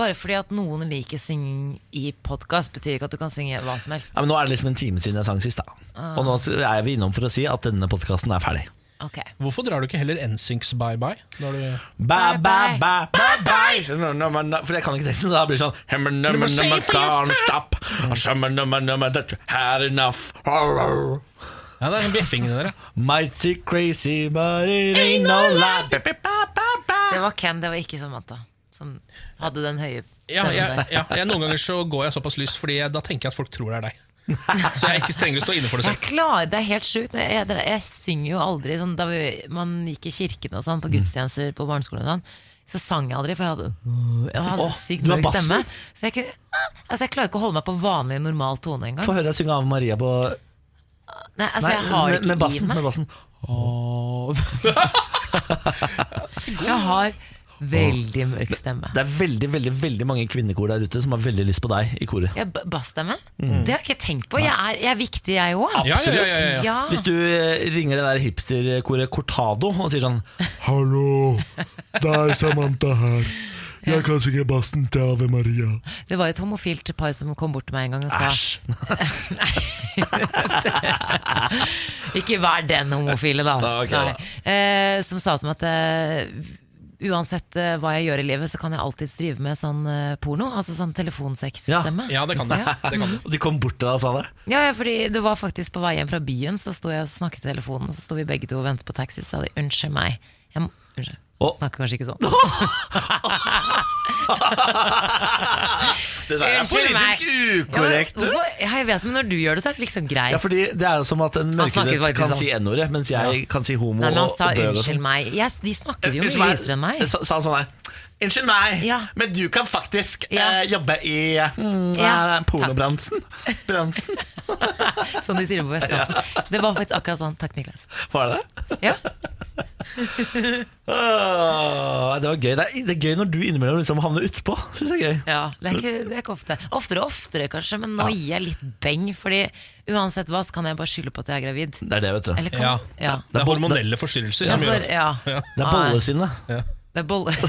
Bare fordi at noen liker synging i podkast, betyr ikke at du kan synge hva som helst. Ja, men nå er det liksom en time siden jeg sang sist, da. Uh. Og nå er vi innom for å si at denne podkasten er ferdig. Ok. Hvorfor drar du ikke heller NSYNCs Bye Bye? Når du Bye, bye, bye, bye, bye. For jeg kan ikke teksten. Da blir det sånn Nummer, nummer, nummer, can't stop. Nummer, nummer, nummer, that you had enough. Ja, det er sånn bjeffing i dere. Mighty crazy, but it ain't no lie. Det var Ken, det var ikke Samantha, som hadde den høye Ja, ja, jeg, noen ganger så går jeg såpass lyst, Fordi jeg, da tenker jeg at folk tror det er deg. <laughs> Så jeg er ikke strengere å stå inne for det Jeg selv. klarer, Det er helt sjukt. Jeg, jeg, jeg synger jo aldri sånn, Da vi, man gikk i kirken og Mm. sånn, på gudstjenester på barneskolen, og sånn, så sang jeg aldri, for jeg hadde, jeg hadde Åh, sykt mørk stemme. Så jeg, altså, jeg klarer ikke å holde meg på vanlig, normal tone engang. Få høre deg synge Ave Maria på Nei, altså, Nei, jeg har med, ikke med bassen. i meg. Med bassen. <laughs> Jeg har veldig mørk stemme. Det er veldig veldig, veldig mange kvinnekor der ute som har veldig lyst på deg i koret. Ja, b- bassstemme? Mm. Det har jeg ikke tenkt på. Jeg er, jeg er viktig, jeg òg. Absolutt. Ja. Hvis du eh, ringer det der hipsterkoret Cortado og sier sånn Hallo, det er Samantha her. Jeg kan synge bassen til Ave Maria. Det var et homofilt par som kom bort til meg en gang og sa <laughs> Ikke vær den homofile, da. <laughs> Da, ok, da. Nei. Eh, som sa til meg at eh, uansett eh, hva jeg gjør i livet, så kan jeg alltids drive med sånn eh, porno. Altså sånn telefonsexstemme. Ja, det kan du. Ja. <laughs> Det kan du. Og de kom bort til deg og sa det? Ja, ja, fordi det var faktisk på vei hjem fra byen, så sto jeg og snakket i telefonen, og så sto vi begge to og ventet på taxi, så sa de unnskyld meg. Jeg må, unnskyld. Snakker kanskje ikke sånn. <laughs> Det der er Unnskyld meg. politisk ukorrekt. Ja, men, hvorfor- ja, jeg vet, men når du gjør det, så er det liksom greit. Ja, fordi Det er jo som at en mørkhudet kan sånn. si n-ordet, mens jeg kan si homo Nei, men han sa og bøg og unnskyld sånn. meg. Jeg, de snakker jo mye lysere enn meg. Sa, sa han sånn her Unnskyld meg, men du kan faktisk eh, jobbe i mm, Ja, pornobransjen. <laughs> Bransjen. <laughs> Som de sier på vestkanten. Det var faktisk akkurat sånn. Takk, Niklas. Var det det? Ja. <laughs> oh, det var gøy. Det er, det er gøy når du innimellom liksom havner utpå. Synes jeg er gøy. Ja, det er, ikke, det er ikke ofte. Oftere og oftere, kanskje, men nå gir jeg litt beng. Fordi uansett hva, så kan jeg bare skylde på at jeg er gravid. Det er det, vet du. Eller kan, Ja. ja. Det er hormonelle forstyrrelser Ja, er, gjør bare- ja. Det er bolle. <laughs>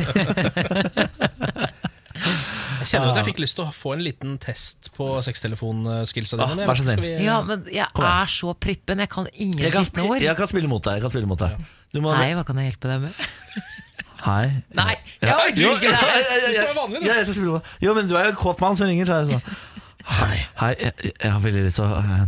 Jeg kjenner at jeg fikk lyst til å få en liten test på sextelefonskillsa dine. Ah, vi- Ja, men jeg er så prippen. Jeg kan ingen Jeg kan, skitne ord. jeg kan spille mot deg. Jeg kan spille mot deg. Du må, Nei, hva kan jeg hjelpe deg med? Hei. Nei, jeg Ja, orker ikke det ja, her. ja, ja, Du skal være vanlig, du. Ja, jeg skal spille mot deg. Jo, men du er jo en kåt mann som ringer, så jeg sånn. Hei, hei jeg, jeg har veldig lyst til å uh,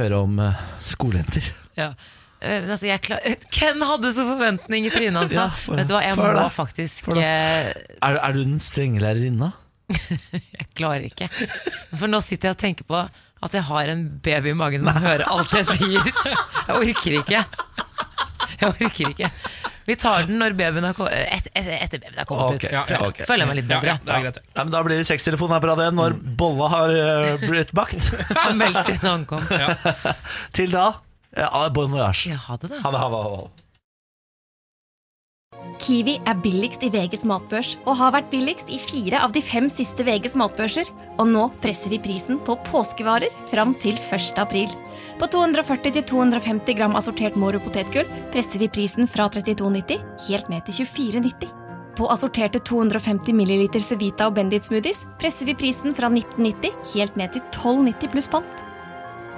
høre om uh, skolejenter. Ja. Eh, men altså, jeg klar... Ken hadde så forventning i trynet hans. da. Ja, for- Vet du hva, jeg må det. faktisk eh, Er, er du den strenge lærerinna? <laughs> Jeg klarer ikke. For nå sitter jeg og tenker på at jeg har en baby i magen som hører alt jeg sier. Jeg orker ikke. Jeg orker ikke. Vi tar den når babyen har kommet et, et, etter babyen har kommet okay, ut. ja, ja, okay. Føler jeg meg litt bedre. Ja, men da blir det sextelefon her på radioen 1 når bolla har eh, blitt bakt. <laughs> Meldt sin ankomst. Til da ja, Bon voyage. Ja, ha det, da. Ha det, ha det, ha det. Kiwi er billigst i VGs matbørs og har vært billigst i fire av de fem siste VGs matbørser. Og nå presser vi prisen på påskevarer fram til 1. april. På 240-250 gram assortert Moro potetgull presser vi prisen fra 32,90 helt ned til 24,90. På assorterte 250 ml Cevita og Bendit smoothies presser vi prisen fra 1990 helt ned til 12,90 pluss pant.